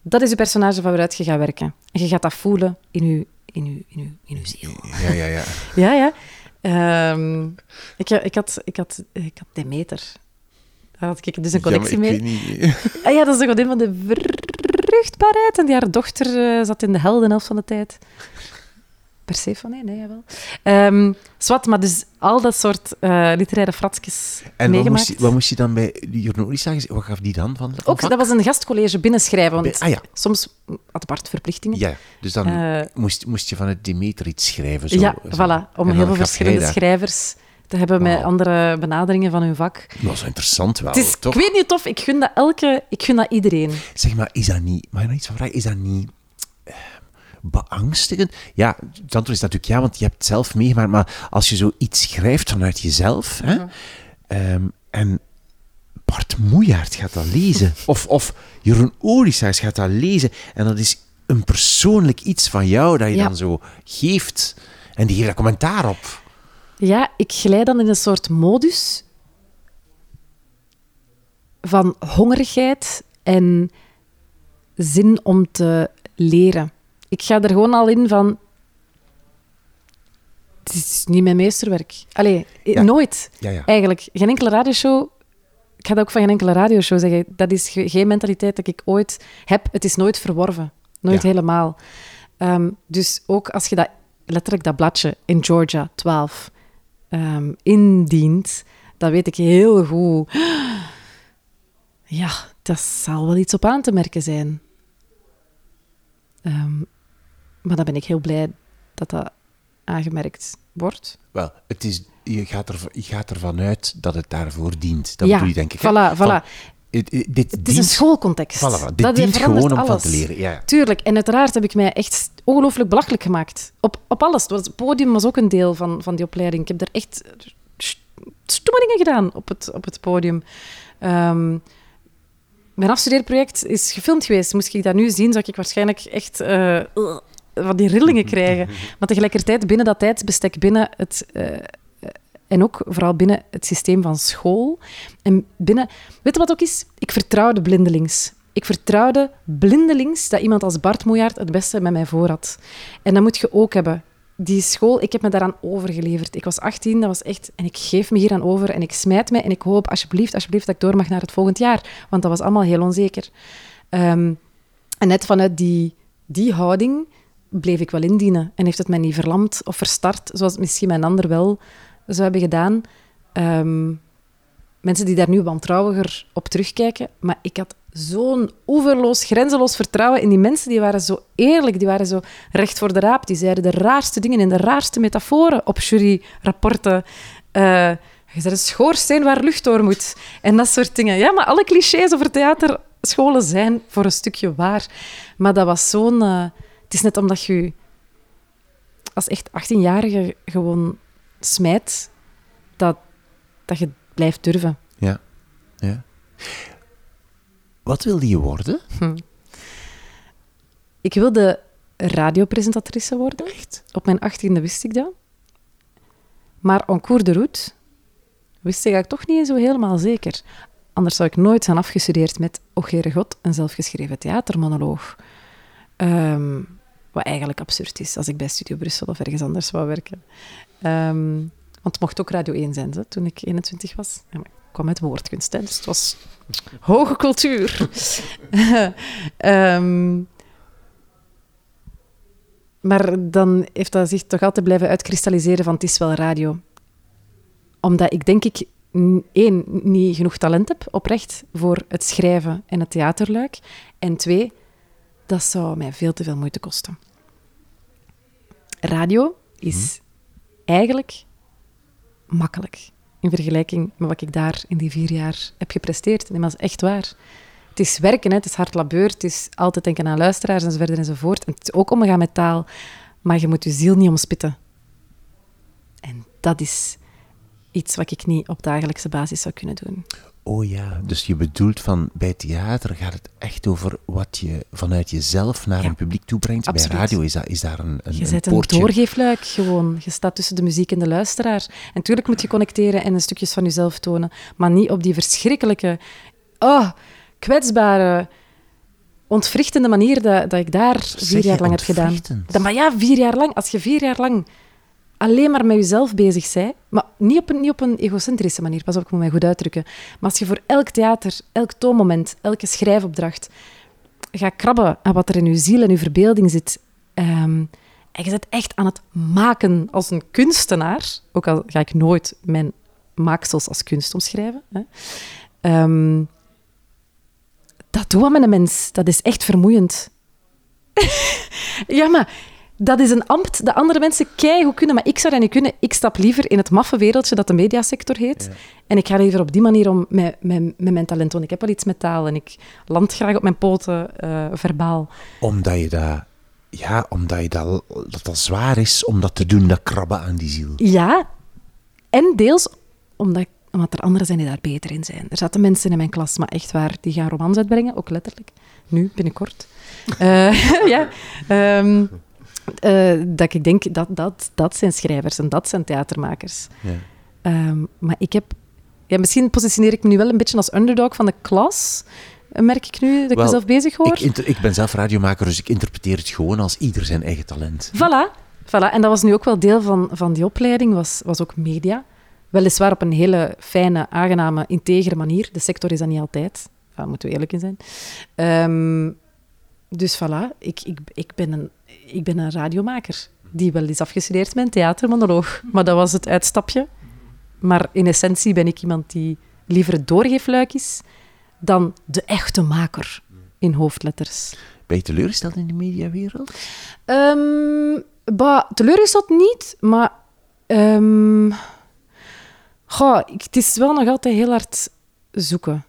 dat is de personage van waaruit je gaat werken. En je gaat dat voelen in je, in je, in je, in je ziel. Ja, ja, ja. ja, ja. Um, ik, ik, had, ik, had, ik had Demeter. Daar had ik dus een connectie ja, mee. ah, ja, dat is de godin van de vruchtbaarheid. En die haar dochter uh, zat in de heldenelf van de tijd. Persephone, nee, jawel. Um, zwart, maar dus al dat soort uh, literaire fratjes En wat moest, je, wat moest je dan bij Jurnoris zeggen? Wat gaf die dan van? Ook, dat was een gastcollege binnenschrijven. Want ah, ja. soms had Bart verplichtingen. Ja, dus dan uh, moest, moest je van het Demeter iets schrijven. Zo, ja, zo. voilà. Om heel veel verschillende schrijvers te hebben wow. met andere benaderingen van hun vak. Dat is interessant wel, is, toch? Ik weet niet of ik gun dat elke... Ik gun dat iedereen. Zeg maar, is dat niet... Mag je nog iets van vragen? Is dat niet beangstigend? Ja, het antwoord is natuurlijk ja, want je hebt het zelf meegemaakt. Maar als je zoiets schrijft vanuit jezelf, hè, Mhm. um, en Bart Moejaert gaat dat lezen, of, of Jeroen Olisaars gaat dat lezen, en dat is een persoonlijk iets van jou dat je Ja. dan zo geeft, en die geeft daar commentaar op. Ja, ik glijd dan in een soort modus van hongerigheid en zin om te leren. Ik ga er gewoon al in van... Het is niet mijn meesterwerk. Allee, eh, Ja. nooit. Ja, ja. Eigenlijk. Geen enkele radioshow... Ik ga dat ook van geen enkele radioshow zeggen. Dat is ge- geen mentaliteit dat ik ooit heb. Het is nooit verworven. Nooit helemaal. Ehm, dus ook als je dat, letterlijk dat bladje in Georgia 12 ehm, indient, dan weet ik heel goed... Ja, dat zal wel iets op aan te merken zijn. Ehm, maar dan ben ik heel blij dat dat aangemerkt wordt. Wel, het is, je, gaat er, je gaat ervan uit dat het daarvoor dient. Dat ja, bedoel je, denk ik. Voilà, Van, voilà. het, het- dit Het is een schoolcontext. Voilà, voilà. Dit dat dient gewoon om van te leren. Ja. Tuurlijk. En uiteraard heb ik mij echt ongelooflijk belachelijk gemaakt. Op, op alles. Het podium was ook een deel van, van die opleiding. Ik heb er echt st- stomme dingen gedaan op het, op het podium. Ehm, mijn afstudeerproject is gefilmd geweest. Moest ik dat nu zien, zou ik waarschijnlijk echt eh, van die rillingen krijgen. Maar tegelijkertijd binnen dat tijdsbestek, binnen het... eh, en ook vooral binnen het systeem van school. En binnen... Weet je wat ook is? Ik vertrouwde blindelings. Ik vertrouwde blindelings dat iemand als Bart Moejaert het beste met mij voor had. En dat moet je ook hebben. Die school, ik heb me daaraan overgeleverd. Ik was 18, dat was echt... En ik geef me hier aan over en ik smijt me en ik hoop alsjeblieft, alsjeblieft dat ik door mag naar het volgend jaar. Want dat was allemaal heel onzeker. Ehm, en net vanuit die, die houding bleef ik wel indienen. En heeft het mij niet verlamd of verstart, zoals het misschien mijn ander wel zou hebben gedaan. Ehm, mensen die daar nu wantrouwiger op terugkijken. Maar ik had zo'n oeverloos, grenzeloos vertrouwen in die mensen. Die waren zo eerlijk, die waren zo recht voor de raap. Die zeiden de raarste dingen in de raarste metaforen op juryrapporten. Uh, je bent een schoorsteen waar lucht door moet. En dat soort dingen. Ja, maar alle clichés over theaterscholen zijn voor een stukje waar. Maar dat was zo'n... Uh, het is net omdat je als echt 18-jarige gewoon smijt, dat, dat je blijft durven. Ja, ja. Wat wilde je worden? Hm. Ik wilde radiopresentatrice worden. Echt? Op mijn achttiende wist ik dat. Maar en cours de route wist ik toch niet zo helemaal zeker. Anders zou ik nooit zijn afgestudeerd met O God, een zelfgeschreven theatermonoloog. Ehm, wat eigenlijk absurd is als ik bij Studio Brussel of ergens anders wou werken. Um, want het mocht ook Radio 1 zijn toen ik 21 was. Ik kwam uit woordkunst, dus het was hoge cultuur. um, maar dan heeft dat zich toch altijd blijven uitkristalliseren van het is wel radio. Omdat ik denk ik één, niet genoeg talent heb, oprecht, voor het schrijven en het theaterluik. En twee, dat zou mij veel te veel moeite kosten. Radio is mhm. eigenlijk makkelijk in vergelijking met wat ik daar in die vier jaar heb gepresteerd. En dat is echt waar. Het is werken, hè. het is hard labeur, het is altijd denken aan luisteraars enzovoort enzovoort. En het is ook omgaan met taal, maar je moet je ziel niet omspitten. En dat is iets wat ik niet op dagelijkse basis zou kunnen doen. Oh ja, dus je bedoelt van bij theater gaat het echt over wat je vanuit jezelf naar een publiek toebrengt. Bij radio is, dat, is daar een, een Je zet een, een doorgeefluik gewoon. Je staat tussen de muziek en de luisteraar. En natuurlijk moet je connecteren en een stukjes van jezelf tonen, maar niet op die verschrikkelijke, oh, kwetsbare, ontwrichtende manier dat, dat ik daar vier jaar lang heb gedaan. Dat, maar ja, vier jaar lang. Als je vier jaar lang alleen maar met jezelf bezig bent, maar niet op, een, niet op een egocentrische manier, pas op, ik moet mij goed uitdrukken, maar als je voor elk theater, elk toonmoment, elke schrijfopdracht gaat krabben aan wat er in je ziel en je verbeelding zit, ehm, en je bent echt aan het maken als een kunstenaar, ook al ga ik nooit mijn maaksels als kunst omschrijven, hè, ehm, dat doet met een mens. Dat is echt vermoeiend. ja, maar dat is een ambt dat andere mensen hoe kunnen, maar ik zou dat niet kunnen. Ik stap liever in het maffe wereldje dat de mediasector heet. En ik ga liever op die manier om met, met, met mijn talent. Ik heb wel iets met taal en ik land graag op mijn poten, uh, verbaal. Omdat je dat... Ja, omdat je dat, dat dat zwaar is om dat te doen, dat krabben aan die ziel. Ja, en deels omdat, omdat er anderen zijn die daar beter in zijn. Er zaten mensen in mijn klas, maar echt waar, die gaan romans uitbrengen, ook letterlijk. Nu, binnenkort. Uh, ja. Um, uh, dat ik denk, dat, dat, dat zijn schrijvers en dat zijn theatermakers. Ja. Um, maar ik heb... Ja, misschien positioneer ik me nu wel een beetje als underdog van de klas, merk ik nu, dat ik mezelf bezig hoor. Ik, ik, ben zelf radiomaker, dus ik interpreteer het gewoon als ieder zijn eigen talent. Voilà. voilà. En dat was nu ook wel deel van, van die opleiding, was, was ook media. Weliswaar op een hele fijne, aangename, integere manier. De sector is dat niet altijd. Daar moeten we eerlijk in zijn. Um, dus voilà, ik, ik, ik, ben een, ik ben een radiomaker die wel is afgestudeerd met een theatermonoloog. Maar dat was het uitstapje. Maar in essentie ben ik iemand die liever het doorgeefluik is dan de echte maker in hoofdletters. Ben je teleurgesteld in de mediawereld? Um, bah, teleurgesteld niet, maar... Um, goh, het is wel nog altijd heel hard zoeken.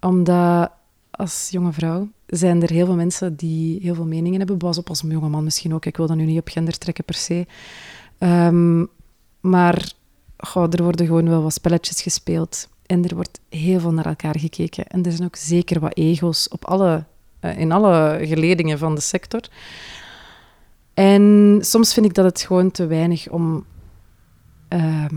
Omdat als jonge vrouw zijn er heel veel mensen die heel veel meningen hebben. Pas op als een jonge man misschien ook. Ik wil dat nu niet op gender trekken per se. Ehm, maar er worden gewoon wel wat spelletjes gespeeld. En er wordt heel veel naar elkaar gekeken. En er zijn ook zeker wat ego's op alle, uh, in alle geledingen van de sector. En soms vind ik dat het gewoon te weinig om ehm,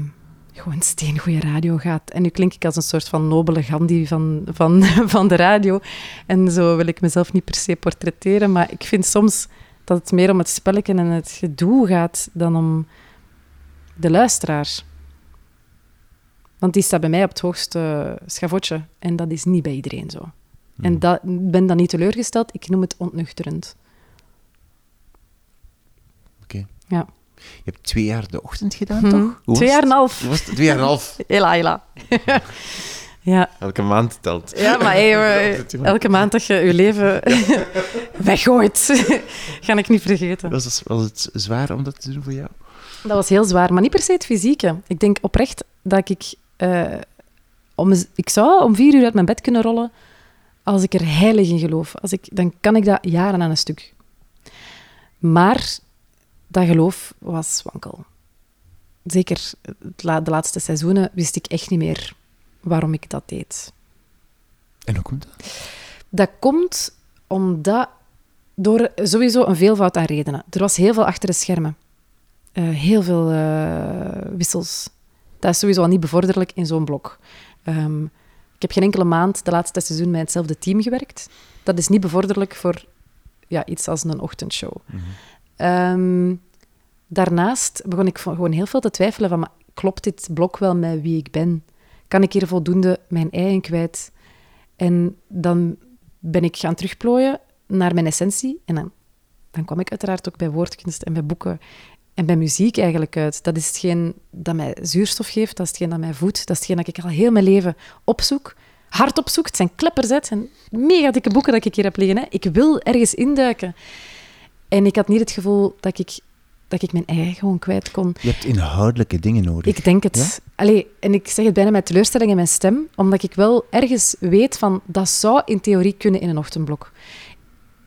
gewoon steengoede radio gaat. En nu klink ik als een soort van nobele Gandhi van, van, van de radio. En zo wil ik mezelf niet per se portretteren, maar ik vind soms dat het meer om het spelletje en het gedoe gaat dan om de luisteraar. Want die staat bij mij op het hoogste schavotje en dat is niet bij iedereen zo. En hmm. dat, ben dan niet teleurgesteld, ik noem het ontnuchterend. Ja. Je hebt twee jaar de ochtend gedaan, Mhm. toch? Hoe Twee jaar en half. Was het? Twee jaar en een half. Hela, hela. ja. Elke maand telt. ja, maar hey, elke maand dat je je leven weggooit, ga ik niet vergeten. Was het, was het zwaar om dat te doen voor jou? Dat was heel zwaar, maar niet per se het fysieke. Ik denk oprecht dat ik... eh, om, ik zou om vier uur uit mijn bed kunnen rollen als ik er heilig in geloof. Als ik, dan kan ik dat jaren aan een stuk. Maar dat geloof was wankel. Zeker de laatste seizoenen wist ik echt niet meer waarom ik dat deed. En hoe komt dat? Dat komt omdat door sowieso een veelvoud aan redenen. Er was heel veel achter de schermen. Eh, heel veel eh, wissels. Dat is sowieso al niet bevorderlijk in zo'n blok. Ehm, ik heb geen enkele maand de laatste seizoen met hetzelfde team gewerkt. Dat is niet bevorderlijk voor ja, iets als een ochtendshow. Ehm, daarnaast begon ik gewoon heel veel te twijfelen van, maar klopt dit blok wel met wie ik ben? Kan ik hier voldoende mijn ei in kwijt? En dan ben ik gaan terugplooien naar mijn essentie. En dan, dan kwam ik uiteraard ook bij woordkunst en bij boeken en bij muziek eigenlijk uit. Dat is hetgeen dat mij zuurstof geeft, dat is hetgeen dat mij voedt, dat is hetgeen dat ik al heel mijn leven opzoek. Hard opzoek, het zijn het zijn mega dikke boeken dat ik hier heb liggen. Hè. Ik wil ergens induiken. En ik had niet het gevoel dat ik, dat ik mijn ei gewoon kwijt kon. Je hebt inhoudelijke dingen nodig. Ik denk het. Ja? Allee, en ik zeg het bijna met teleurstelling in mijn stem, omdat ik wel ergens weet van dat zou in theorie kunnen in een ochtendblok.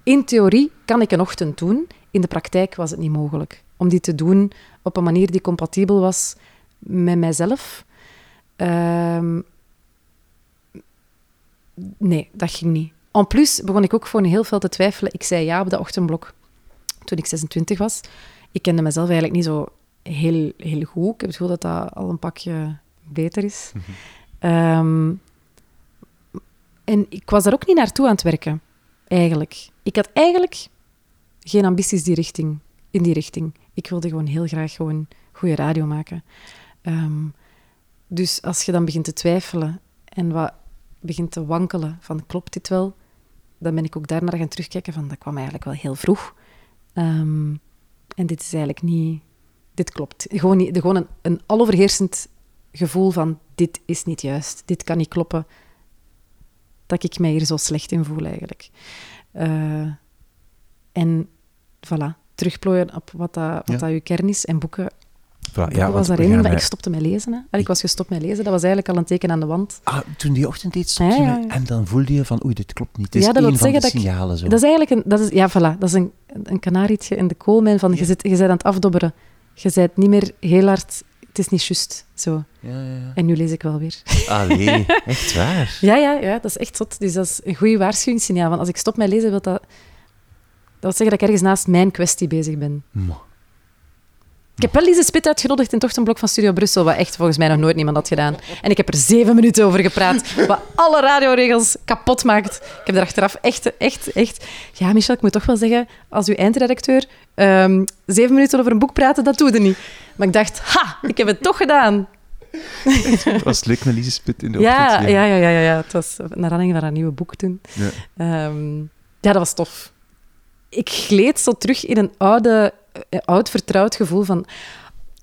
In theorie kan ik een ochtend doen, in de praktijk was het niet mogelijk. Om die te doen op een manier die compatibel was met mijzelf. Ehm, nee, dat ging niet. En plus begon ik ook gewoon heel veel te twijfelen. Ik zei ja op dat ochtendblok toen ik 26 was. Ik kende mezelf eigenlijk niet zo heel, heel goed. Ik heb het gevoel dat dat al een pakje beter is. Ehm, en ik was daar ook niet naartoe aan het werken, eigenlijk. Ik had eigenlijk geen ambities die richting, in die richting. Ik wilde gewoon heel graag gewoon goede radio maken. Ehm, dus als je dan begint te twijfelen en wat begint te wankelen van klopt dit wel, dan ben ik ook daarnaar gaan terugkijken van dat kwam eigenlijk wel heel vroeg. Ehm, en dit is eigenlijk niet... Dit klopt. Gewoon, niet, gewoon een, een aloverheersend gevoel van dit is niet juist, dit kan niet kloppen, dat ik mij hier zo slecht in voel eigenlijk. Eh, en voilà, terugplooien op wat, dat, wat Ja. dat uw kern is en boeken. Boeken ja, was want daar we één, gaan, maar ik eh, stopte met lezen. Hè. Allee, ik was gestopt met lezen, dat was eigenlijk al een teken aan de wand. Ah, toen die ochtend deed, stopte Ja, ja. En dan voelde je van, oei, dit klopt niet. Het is dat één van de ik- signalen. Zo. Dat is eigenlijk een, dat is, ja, voilà, dat is een, een kanarietje in de koolmijn van je, zit, je bent aan het afdobberen. Je bent niet meer heel hard... Het is niet juist, zo. Ja, ja, ja. En nu lees ik wel weer. Allee, echt waar. Ja, ja, ja, dat is echt zot. Dus dat is een goede waarschuwingssignaal. Want als ik stop met lezen, wil dat... Dat wil zeggen dat ik ergens naast mijn kwestie bezig ben. Ik heb wel Lise Spit uitgenodigd in het ochtendblok van Studio Brussel, wat echt volgens mij nog nooit niemand had gedaan. En ik heb er zeven minuten over gepraat, wat alle radioregels kapot maakt. Ik heb er achteraf echt, echt, echt... Ja, Michel, ik moet toch wel zeggen, als uw eindredacteur, ehm, zeven minuten over een boek praten, dat doe je niet. Maar ik dacht, ha, ik heb het toch gedaan. Het was leuk met Lise Spit in de Ja, ochtend. ja, ja, ja, ja, ja. Het was naar aanleiding van haar nieuwe boek toen. Ja. Ehm, ja, dat was tof. Ik gleed zo terug in een oude, oud vertrouwd gevoel van...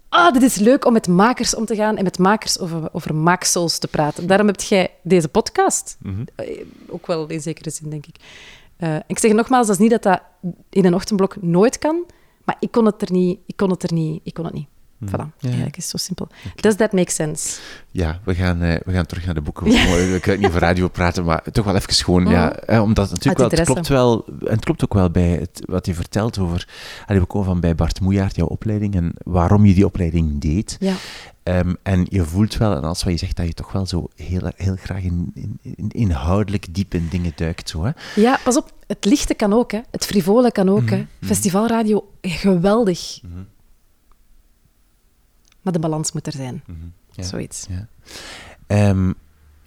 Ah, dit is leuk om met makers om te gaan en met makers over, over maaksels te praten. Daarom heb jij deze podcast. Mhm. Eh, Ook wel in zekere zin, denk ik. Eh, ik zeg nogmaals, dat is niet dat dat in een ochtendblok nooit kan, maar ik kon het er niet. Ik kon het er niet. Ik kon het niet. Mhm. Voilà, Ja, eigenlijk is het zo simpel. Does that make sense? Ja, we gaan, eh, we gaan terug naar de boeken. We kunnen niet over radio praten, maar toch wel even gewoon, Mhm. ja, hè, omdat het natuurlijk wel, het klopt wel, en het klopt ook wel bij het, wat je vertelt over, allee, we komen van bij Bart Moejaert, jouw opleiding, en waarom je die opleiding deed. Ja. Ehm, en je voelt wel, en als wat je zegt, dat je toch wel zo heel, heel graag in, in, in- inhoudelijk diep in dingen duikt. Zo, hè? Ja, pas op. Het lichte kan ook, hè. Het frivole kan ook, hè. Mhm. Festivalradio, geweldig. Mhm. Maar de balans moet er zijn. Mhm. Ja. Zoiets. Ja. Ehm,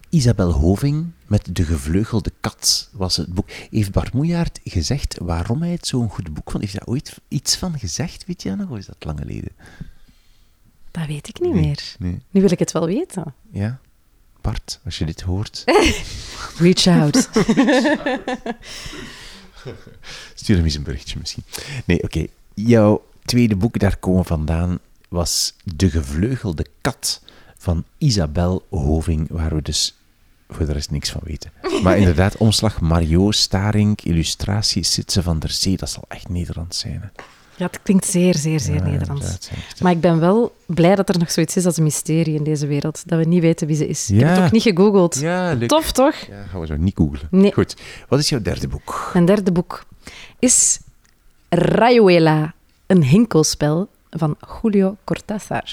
Isabel Hoving met De Gevleugelde Kat was het boek. Heeft Bart Moejaert gezegd waarom hij het zo'n goed boek vond? Heeft hij daar ooit iets van gezegd, weet je nog? Of is dat lang geleden? Dat weet ik niet Nee. meer. Nee. Nu wil ik het wel weten. Ja? Bart, als je dit hoort, Reach out. stuur hem eens een berichtje misschien. Nee, oké. Jouw tweede boek, daar komen vandaan, was De Gevleugelde Kat van Isabel Hoving, waar we dus voor de rest niks van weten. Maar inderdaad, omslag Mario Staring, illustratie Sitse van der Zee, dat zal echt Nederlands zijn. Hè? Ja, het klinkt zeer, zeer, zeer Ja, Nederlands. Maar ik ben wel blij dat er nog zoiets is als een mysterie in deze wereld. Dat we niet weten wie ze is. Ik heb Ja. het ook niet gegoogeld. Ja, leuk. Tof, toch? Ja, gaan we zo niet googlen. Nee. Goed, wat is jouw derde boek? Mijn derde boek is Rayuela, een hinkelspel van Julio Cortázar.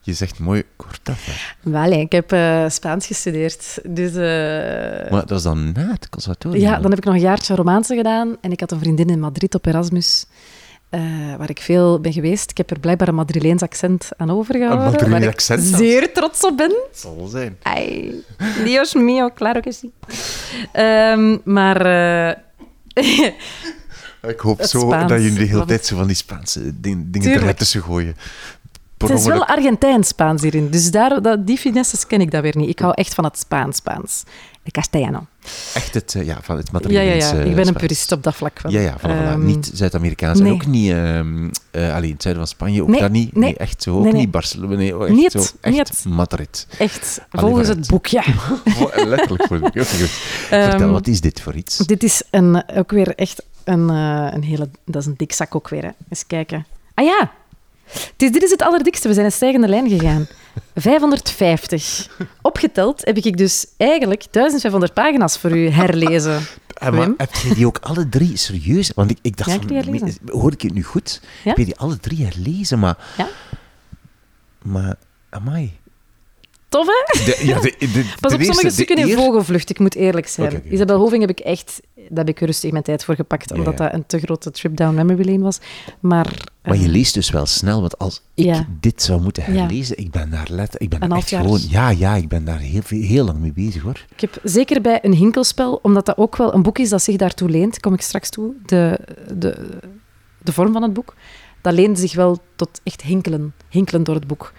Je zegt mooi Cortázar. Welle, ik heb eh, Spaans gestudeerd. Dus eh, Maar dat was dan na het conservatorium? ja, dan heb ik nog een jaartje Romaanse gedaan. En ik had een vriendin in Madrid op Erasmus, eh, waar ik veel ben geweest. Ik heb er blijkbaar een Madrileens accent aan overgehouden. Een Madrileens accent zeer trots op ben. Dat zal wel zijn. Ay, Dios mío, claro que sí. Ehm, maar Ik hoop Het zo Spaans, dat jullie de hele tijd zo van die Spaanse ding- dingen eruit tussen gooien. Het is wel Argentijns-Spaans hierin. Dus daar, dat, die finesses ken ik dat weer niet. Ik hou echt van het Spaans-Spaans. De Castellano. Echt het, eh, ja, van het Ja, ja, ja. eh, Ik ben een purist op dat vlak. Van. Ja, ja, voilà, voilà. Ehm, niet Zuid-Amerikaans en nee. ook niet ehm eh, alleen het zuiden van Spanje, ook Nee, daar niet. nee. echt zo. Ook niet Barcelona, nee, echt Niet, zo. Echt niet. Madrid. Echt, volgens het boek, ja. Voor- Letterlijk voor het boek. Oké, goed. Vertel, Ehm, wat is dit voor iets? Dit is een, ook weer echt een, eh, een hele... Dat is een dik zak ook weer, hè. Eens kijken. Ah ja! Het is, dit is het allerdikste. We zijn een stijgende lijn gegaan. 550. Opgeteld heb ik dus eigenlijk 1500 pagina's voor u herlezen. Ah, maar heb je die ook alle drie serieus? Want ik, ik dacht, Ja, ik van, hoor ik het nu goed? Ja? Heb je die alle drie herlezen? Maar, Ja. maar amai. Tof, hè? De, ja, de, de, Pas op, sommige stukken in eer- vogelvlucht. Ik moet eerlijk zijn. Oké. Isabel Hoving heb ik echt... Daar heb ik rustig mijn tijd voor gepakt, omdat ja. dat een te grote trip down memory lane was. Maar... Maar je eh, leest dus wel snel, want als ik Ja. dit zou moeten herlezen, ik ben daar let, ik ben Een echt gewoon, ja, ja, ik ben daar heel, heel lang mee bezig hoor. Ik heb zeker bij een hinkelspel, omdat dat ook wel een boek is dat zich daartoe leent, kom ik straks toe, de, de, de vorm van het boek, dat leent zich wel tot echt hinkelen, hinkelen door het boek.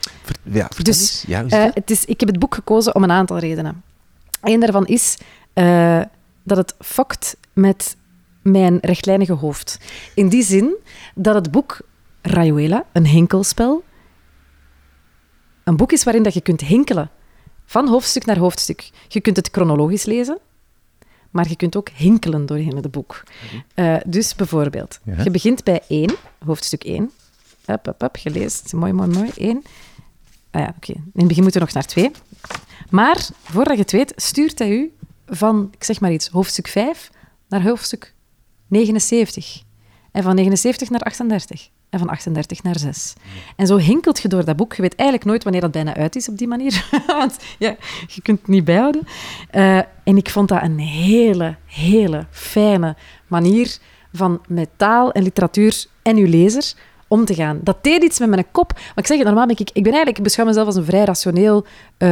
Ja, Dus. Ja, is Eh, het is, ik heb het boek gekozen om een aantal redenen. Eén daarvan is eh, dat het fokt met mijn rechtlijnige hoofd. In die zin dat het boek Rayuela, een hinkelspel, een boek is waarin dat je kunt hinkelen van hoofdstuk naar hoofdstuk. Je kunt het chronologisch lezen, maar je kunt ook hinkelen doorheen het boek. Eh, dus bijvoorbeeld, Ja. je begint bij 1, hoofdstuk 1. Hup, hup, hup, je leest. Mooi, mooi, mooi. 1. Ah ja, oké. In het begin moeten we nog naar 2. Maar voordat je het weet, stuurt hij u van, ik zeg maar iets, hoofdstuk 5 naar hoofdstuk 79. En van 79 naar 38. En van 38 naar 6. En zo hinkelt je door dat boek. Je weet eigenlijk nooit wanneer dat bijna uit is op die manier. Want ja, je kunt het niet bijhouden. Eh, en ik vond dat een hele, hele fijne manier van met taal en literatuur en uw lezer om te gaan. Dat deed iets met mijn kop. Maar ik zeg het, normaal ben ik... Ik ben eigenlijk... Beschouw mezelf als een vrij rationeel... eh,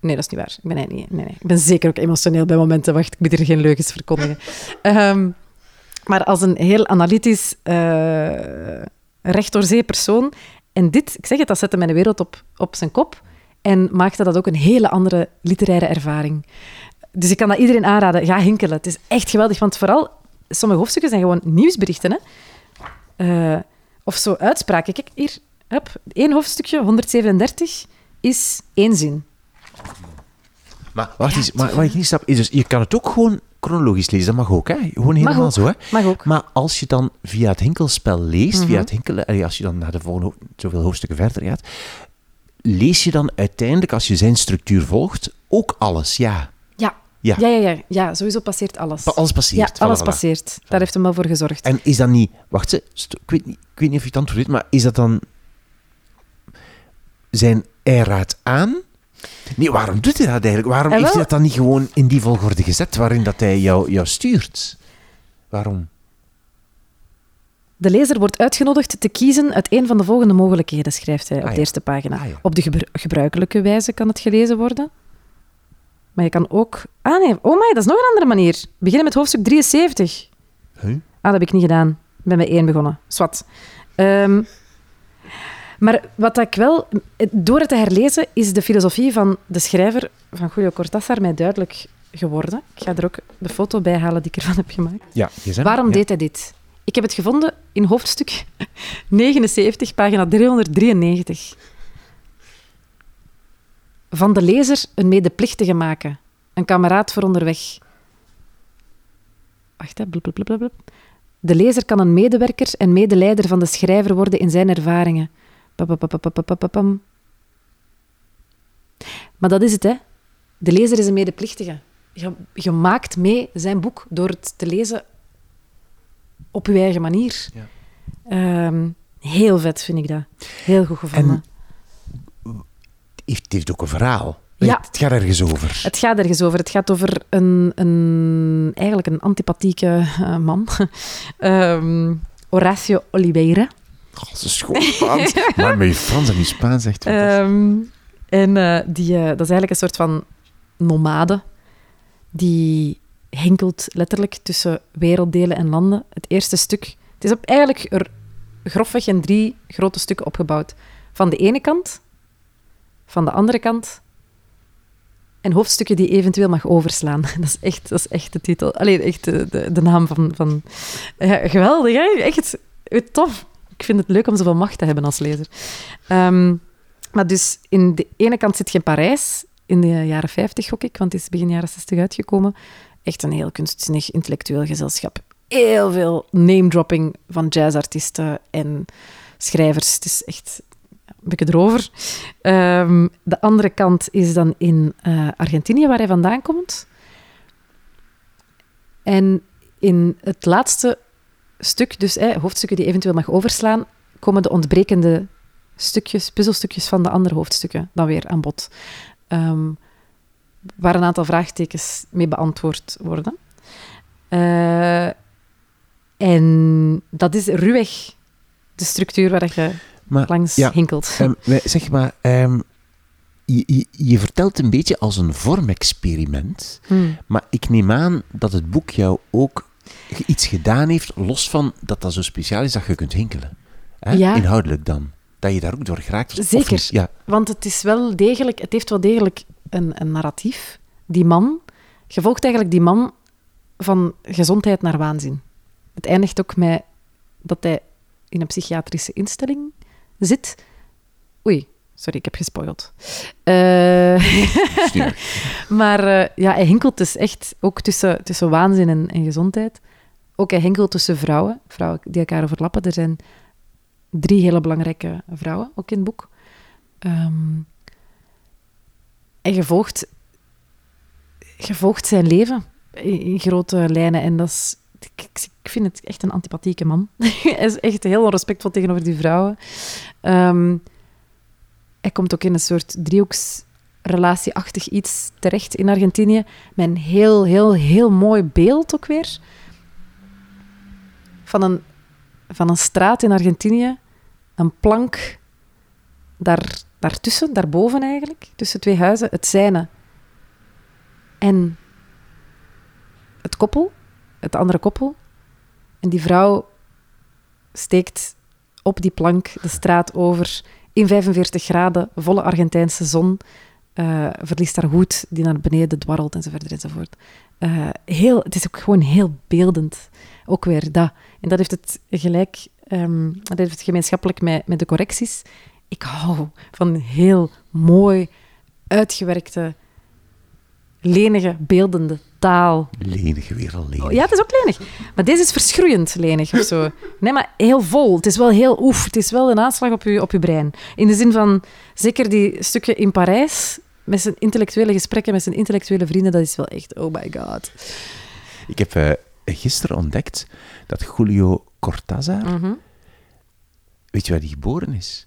nee, dat is niet waar. Ik ben, niet, nee, nee. ik ben zeker ook emotioneel bij momenten. Wacht, ik moet hier geen leugens verkondigen. Ehm, maar als een heel analytisch, eh recht door zee persoon. En dit, ik zeg het, dat zette mijn wereld op, op zijn kop. En maakte dat ook een hele andere literaire ervaring. Dus ik kan dat iedereen aanraden. Ga hinkelen. Het is echt geweldig. Want vooral, sommige hoofdstukken zijn gewoon nieuwsberichten. Hè? Eh, of zo uitspraken. Kijk, hier. Hup, één hoofdstukje, 137, is één zin. Maar wacht Ja, eens, maar wat ik niet snap, is dus, je kan het ook gewoon chronologisch lezen, dat mag ook, hè? Gewoon helemaal ook. zo, hè? Mag ook. Maar als je dan via het hinkelspel leest, Mhm. via het hinkelen, als je dan naar de volgende zoveel hoofdstukken verder gaat, lees je dan uiteindelijk, als je zijn structuur volgt, ook alles, ja. Ja. Ja. Ja, ja, ja, ja. Sowieso passeert alles. Pa- Alles passeert. Ja, alles voilà, voilà. passeert. Daar heeft hem wel voor gezorgd. En is dat niet... Wacht, ik, weet niet, ik weet niet of je het antwoord weet, maar is dat dan... Zijn hij raadt aan? Nee, waarom doet hij dat eigenlijk? Waarom heeft hij dat dan niet gewoon in die volgorde gezet waarin dat hij jou, jou stuurt? Waarom? De lezer wordt uitgenodigd te kiezen uit een van de volgende mogelijkheden, schrijft hij op Ah, de eerste pagina. Ah, ja. Op de gebru- gebruikelijke wijze kan het gelezen worden. Maar je kan ook... Ah nee, oh my, dat is nog een andere manier. Beginnen met hoofdstuk 73. Huh? Ah, dat heb ik niet gedaan. Ik ben bij één begonnen. Swat. Ehm, maar wat ik wel... Door het te herlezen is de filosofie van de schrijver van Julio Cortázar mij duidelijk geworden. Ik ga er ook de foto bij halen die ik ervan heb gemaakt. Ja, gsm. Waarom ja. deed hij dit? Ik heb het gevonden in hoofdstuk 79, pagina 393. Van de lezer een medeplichtige maken. Een kameraad voor onderweg. Wacht, hè. blub, blub, blub, blub. De lezer kan een medewerker en medeleider van de schrijver worden in zijn ervaringen. Maar dat is het, hè. De lezer is een medeplichtige. Je, je maakt mee zijn boek door het te lezen op je eigen manier. Ja. Ehm, heel vet vind ik dat. Heel goed gevonden. Heeft, het heeft ook een verhaal. Ja. Het gaat ergens over. Het gaat ergens over. Het gaat over een, een eigenlijk een antipathieke eh, man. Ehm, Horacio Oliveira. Oh, dat is schoon Spaans. maar met je Frans en je Spaans echt. Ehm, en eh, die, eh, dat is eigenlijk een soort van nomade. Die hinkelt letterlijk tussen werelddelen en landen. Het eerste stuk... Het is op eigenlijk er, grofweg in drie grote stukken opgebouwd. Van de ene kant, van de andere kant en hoofdstukken die eventueel mag overslaan. Dat is echt, dat is echt de titel. Alleen echt de, de, de naam van... van ja, geweldig, hè? Echt eh, tof. Ik vind het leuk om zoveel macht te hebben als lezer. Ehm, maar dus in de ene kant zit je in Parijs, in de jaren 50 gok ik, want het is begin jaren 60 uitgekomen. Echt een heel kunstzinnig, intellectueel gezelschap. Heel veel name-dropping van jazzartiesten en schrijvers. Het is echt een beetje erover. Ehm, de andere kant is dan in eh, Argentinië, waar hij vandaan komt. En in het laatste stuk, dus hè, hoofdstukken die eventueel mag overslaan, komen de ontbrekende stukjes, puzzelstukjes van de andere hoofdstukken dan weer aan bod. Ehm, waar een aantal vraagtekens mee beantwoord worden. Eh, en dat is ruwweg de structuur waar je Maar, langs ja, hinkelt. ehm, zeg maar, ehm, je, je, je vertelt een beetje als een vormexperiment. Hmm. Maar ik neem aan dat het boek jou ook iets gedaan heeft, los van dat dat zo speciaal is dat je kunt hinkelen. Hè? Ja. Inhoudelijk dan. Dat je daar ook door geraakt. Zeker. Ja. Want het is wel degelijk, het heeft wel degelijk een, een narratief. Die man, je volgt eigenlijk die man van gezondheid naar waanzin. Het eindigt ook met dat hij in een psychiatrische instelling zit. Oei, sorry, ik heb gespoild. Stuur. maar eh, ja, hij hinkelt dus echt ook tussen, tussen waanzin en, en gezondheid. Ook hij hinkelt tussen vrouwen, vrouwen die elkaar overlappen. Er zijn drie hele belangrijke vrouwen, ook in het boek. Ehm, en je volgt zijn leven in, in grote lijnen. En dat is, ik, vind het echt een antipathieke man. hij is echt heel onrespectvol tegenover die vrouwen. Ehm, hij komt ook in een soort driehoeksrelatieachtig iets terecht in Argentinië. Met een heel, heel, heel mooi beeld ook weer. Van een, van een straat in Argentinië. Een plank daar, daartussen, daarboven eigenlijk. Tussen twee huizen. Het zijne. En het koppel. Het andere koppel. En die vrouw steekt op die plank de straat over in 45 graden, volle Argentijnse zon, eh, verliest haar hoed die naar beneden dwarrelt enzovoort enzovoort. Eh, heel, het is ook gewoon heel beeldend. Ook weer dat. En dat heeft het gelijk, ehm, dat heeft het gemeenschappelijk met, met de correcties. Ik hou van heel mooi, uitgewerkte, lenige, beeldende taal. Lenige, weer al lenig. Oh, ja, het is ook lenig. Maar deze is verschroeiend lenig of zo. Nee, maar heel vol. Het is wel heel oef. Het is wel een aanslag op je, op je brein. In de zin van, zeker die stukken in Parijs, met zijn intellectuele gesprekken, met zijn intellectuele vrienden, dat is wel echt, oh my god. Ik heb eh, gisteren ontdekt dat Julio Cortázar, Mhm. weet je waar hij geboren is?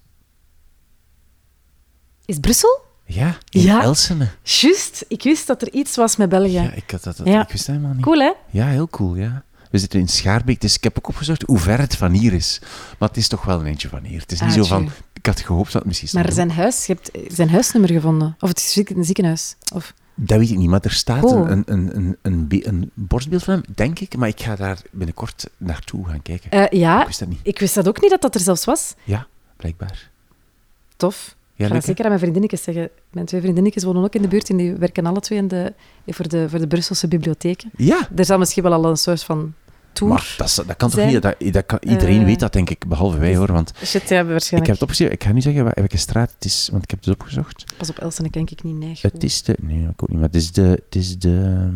Is Brussel? Ja, in Ja. Elsene. Juist. Ik wist dat er iets was met België. Ja, ik, had dat, dat- Ja. ik wist dat helemaal niet. Cool, hè? Ja, heel cool, ja. We zitten in Schaarbeek, dus ik heb ook opgezocht hoe ver het van hier is. Maar het is toch wel een eentje van hier. Het is niet Ah, zo van... Ik had gehoopt dat het misschien... Maar zijn huis, je hebt zijn huisnummer gevonden. Of het is een ziekenhuis. Of... Dat weet ik niet, maar er staat een, een, een, een, een borstbeeld van hem, denk ik. Maar ik ga daar binnenkort naartoe gaan kijken. Eh, ja, Ik wist dat niet. ik wist dat ook niet, dat dat er zelfs was. Ja, blijkbaar. Tof. Ja, Ik ga dat zeker aan mijn vriendinnetjes zeggen. Mijn twee vriendinnetjes wonen ook in de buurt en die werken alle twee in de, voor, de, voor de Brusselse bibliotheken. Ja, Er zal misschien wel al een soort van tour. Maar dat, is- dat kan toch niet? Dat, dat kan, iedereen Eh, weet dat, denk ik, behalve wij hoor. Want Shit, ja, ik waarschijnlijk. heb het opgeschreven. Ik ga nu zeggen welke straat het is, want ik heb het dus opgezocht. Pas op, Elsen, ik denk ik niet neig. Het is de. Nee, ik ook niet. Maar het is de. Het is de.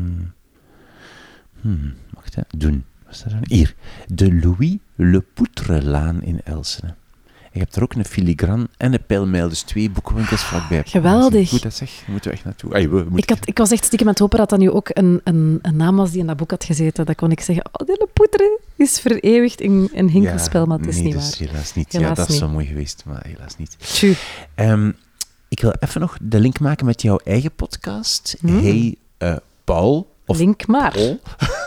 Hmm, wacht hè. Doen. Wat is dat dan? Hier. De Louis Le Poutrelaan in Elsene. Je hebt er ook een filigraan en een pijlmijl, dus twee boekenwinkels vlakbij. Geweldig. Goed dat zeg, daar moeten we echt naartoe. Ai, we Ik, had, ik was echt stiekem aan het hopen dat dat nu ook een, een, een naam was die in dat boek had gezeten. Dat kon ik zeggen, oh, de poetere is vereeuwigd in een hinkelspel, maar het is nee, niet dus waar. helaas niet. ja, dat is zo mooi geweest, maar helaas niet. Tju. Ehm, ik wil even nog de link maken met jouw eigen podcast. Hmm. Hey eh, Paul. Of Link maar. Paul.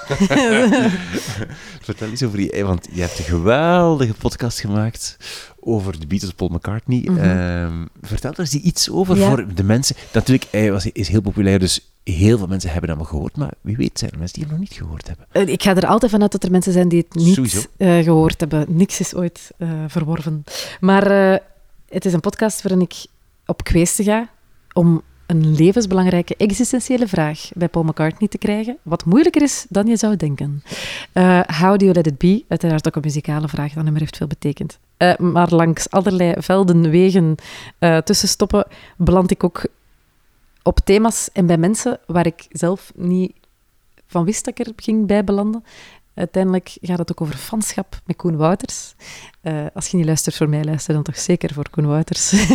Vertel eens over die, want je hebt een geweldige podcast gemaakt over de Beatles, Paul McCartney. Mhm. Ehm, vertel er eens iets over Ja. voor de mensen. Natuurlijk, hij was, is heel populair, dus heel veel mensen hebben hem al gehoord, maar wie weet zijn er mensen die hem nog niet gehoord hebben. Eh, Ik ga er altijd vanuit dat er mensen zijn die het niet eh, gehoord hebben. Niks is ooit eh, verworven. Maar eh, het is een podcast waarin ik op kweesten ga om een levensbelangrijke existentiële vraag bij Paul McCartney te krijgen, wat moeilijker is dan je zou denken. Eh, how do you let it be? Uiteraard ook een muzikale vraag, dat nummer heeft veel betekend. Eh, maar langs allerlei velden, wegen, eh tussenstoppen, beland ik ook op thema's en bij mensen waar ik zelf niet van wist dat ik er ging bij belanden. Uiteindelijk gaat het ook over fanschap met Koen Wouters. Als je niet luistert voor mij, luister dan toch zeker voor Koen Wouters.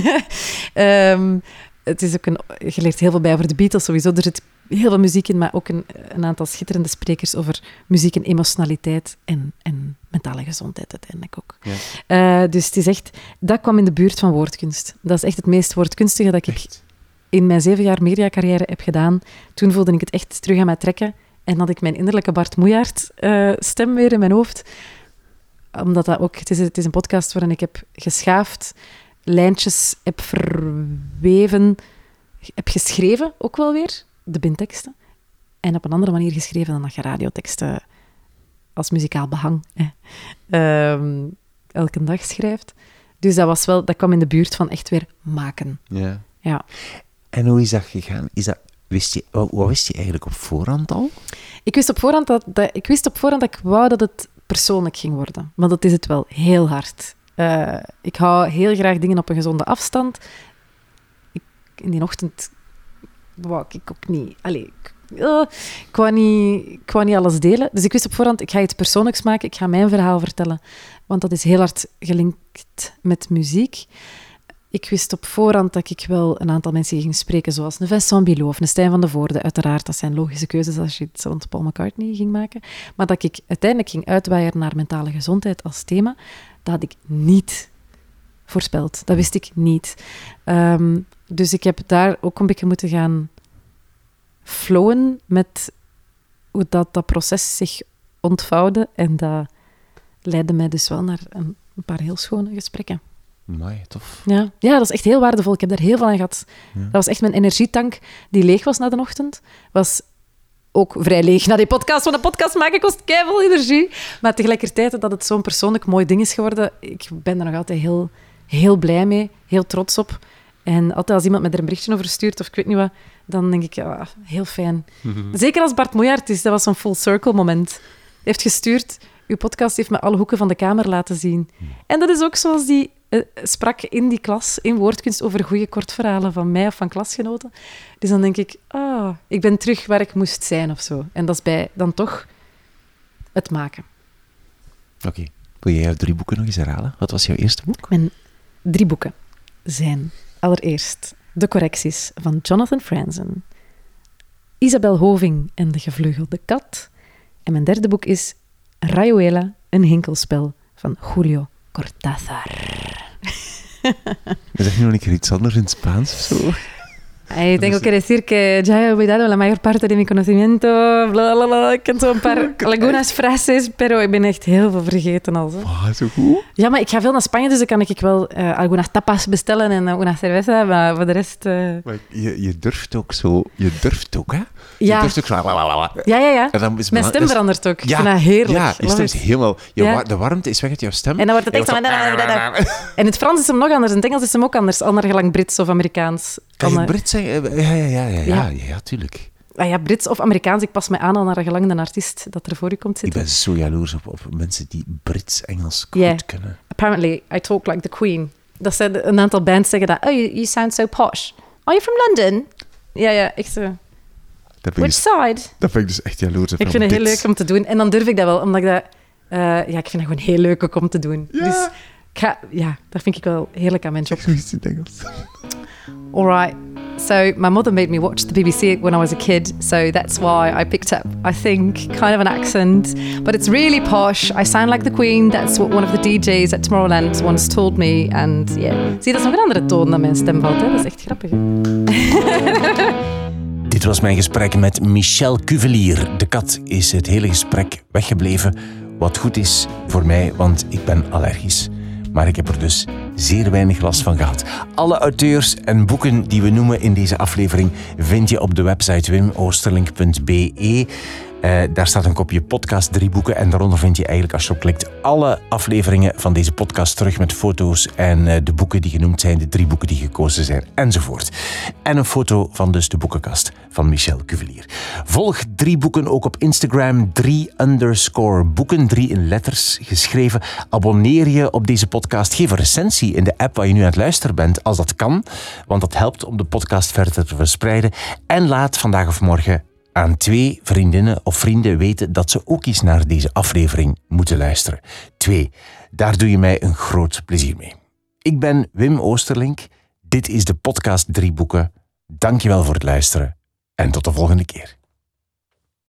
Ehm, het is ook een, je leert heel veel bij over de Beatles sowieso. Er zit heel veel muziek in, maar ook een, een aantal schitterende sprekers over muziek en emotionaliteit en, en mentale gezondheid uiteindelijk ook. Ja. Eh, dus het is echt, dat kwam in de buurt van woordkunst. Dat is echt het meest woordkunstige dat ik Echt. in mijn zeven jaar mediacarrière heb gedaan. Toen voelde ik het echt terug aan mij trekken. En had ik mijn innerlijke Bart Moejaert eh, stem weer in mijn hoofd. Omdat dat ook... Het is, het is een podcast waarin ik heb geschaafd, lijntjes heb verweven, heb geschreven ook wel weer, de binteksten. En op een andere manier geschreven dan dat je radioteksten als muzikaal behang ehm, elke dag schrijft. Dus dat, was wel, dat kwam in de buurt van echt weer maken. Ja. Ja. En hoe is dat gegaan? Is dat, wist je, wat, wat wist je eigenlijk op voorhand al? Ik wist op voorhand dat, dat, ik wist op voorhand dat ik wou dat het persoonlijk ging worden. Want dat is het wel heel hard. Eh, ik hou heel graag dingen op een gezonde afstand. In die ochtend wou ik ook niet... Allee, ik, wou niet, niet alles delen. Dus ik wist op voorhand, ik ga iets persoonlijks maken. Ik ga mijn verhaal vertellen. Want dat is heel hard gelinkt met muziek. Ik wist op voorhand dat ik wel een aantal mensen ging spreken, zoals een Vincent Bilot of een Stijn van de Voorde. Uiteraard, dat zijn logische keuzes als je iets rond Paul McCartney ging maken. Maar dat ik uiteindelijk ging uitwaaien naar mentale gezondheid als thema, dat had ik niet voorspeld. Dat wist ik niet. Ehm, dus ik heb daar ook een beetje moeten gaan flowen met hoe dat, dat proces zich ontvouwde. En dat leidde mij dus wel naar een, een paar heel schone gesprekken. Mooi, tof. Ja. ja, dat is echt heel waardevol. Ik heb daar heel veel aan gehad. Ja. Dat was echt mijn energietank die leeg was na de ochtend. Was ook vrij leeg na die podcast. Want een podcast maken kost keiveel energie. Maar tegelijkertijd dat het zo'n persoonlijk mooi ding is geworden, ik ben er nog altijd heel, heel blij mee, heel trots op. En altijd als iemand me er een berichtje over stuurt, of ik weet niet wat, dan denk ik, ja, heel fijn. Zeker als Bart Moejaert is, dat was zo'n full circle moment. Hij heeft gestuurd, uw podcast heeft me alle hoeken van de kamer laten zien. En dat is ook zoals die sprak in die klas, in woordkunst, over goede kortverhalen van mij of van klasgenoten. Dus dan denk ik, ah, ik ben terug waar ik moest zijn of zo. En dat is bij dan toch het maken. Oké. Wil jij jouw drie boeken nog eens herhalen? Wat was jouw eerste boek? Mijn drie boeken zijn allereerst De Correcties van Jonathan Franzen, Isabel Hoving en de Gevleugelde Kat. En mijn derde boek is Rayuela, een hinkelspel van Julio Cortázar. Zeg je nog een keer iets anders in het Spaans of zo? Ay, tengo que decir que ya he olvidado la mayor parte de mi conocimiento. Bla, bla, bla. Ik ken zo'n paar algunas frases, pero ik ben echt heel veel vergeten al. Oh, zo goed. Ja, maar ik ga veel naar Spanje, dus dan kan ik wel eh algunas tapas bestellen en alguna cerveza, maar voor de rest... eh, Maar je, je durft ook zo... Je durft ook, hè? Je Ja. durft ook zo... Ja, ja, ja. En dan is Mijn stem dat verandert ook. Ik Ja, vind dat heerlijk. Ja, je stem is helemaal... Je Ja. wa- de warmte is weg uit jouw stem. En dan wordt het echt En zo... dan En het Frans is hem nog anders, in het Engels is hem ook anders. Ander gelang Brits of Amerikaans. Kan je Brits zeggen? Ja, ja, ja, ja, ja, Ja. ja, ja, tuurlijk. ah ja, Brits of Amerikaans, ik pas mij aan al naar een gelangde artiest dat er voor u komt Ik zitten. ben zo jaloers op, op mensen die Brits-Engels goed Ja. kunnen. Apparently, I talk like the queen. Dat zijn een aantal bands zeggen dat. Oh, you, you sound so posh. Are you from London? Ja, ja, echt zo. Dat Which ik, side? dat vind ik dus echt jaloers op. Ik vind het heel leuk om te doen. En dan durf ik dat wel, omdat ik dat... eh, ja, ik vind dat gewoon heel leuk ook om te doen. Ja. Dus ik ga, ja, dat vind ik wel heerlijk aan mijn job. Zoiets in Engels. All right. So my mother made me watch the BBC when I was a kid, so that's why I picked up, I think, kind of an accent. But it's really posh. I sound like the Queen. That's what one of the DJs at Tomorrowland once told me. And yeah, zie, dat is nog een andere toon dat mijn stem. Hè? Dat is echt grappig. Dit was mijn gesprek met Michel Cuvelier. De kat is het hele gesprek weggebleven. Wat goed is voor mij, want ik ben allergisch. Maar ik heb er dus zeer weinig last van gehad. Alle auteurs en boeken die we noemen in deze aflevering vind je op de website wimoosterlink.be. Eh, daar staat een kopje podcast, drie boeken. En daaronder vind je eigenlijk, als je op klikt, alle afleveringen van deze podcast terug met foto's en eh, de boeken die genoemd zijn, de drie boeken die gekozen zijn, enzovoort. En een foto van dus de boekenkast van Michel Cuvelier. Volg drie boeken ook op Instagram, drie underscore boeken, drie in letters geschreven. Abonneer je op deze podcast. Geef een recensie in de app waar je nu aan het luisteren bent, als dat kan. Want dat helpt om de podcast verder te verspreiden. En laat vandaag of morgen aan twee vriendinnen of vrienden weten dat ze ook eens naar deze aflevering moeten luisteren. Twee, daar doe je mij een groot plezier mee. Ik ben Wim Oosterlink. Dit is de podcast Drie Boeken. Dankjewel voor het luisteren en tot de volgende keer.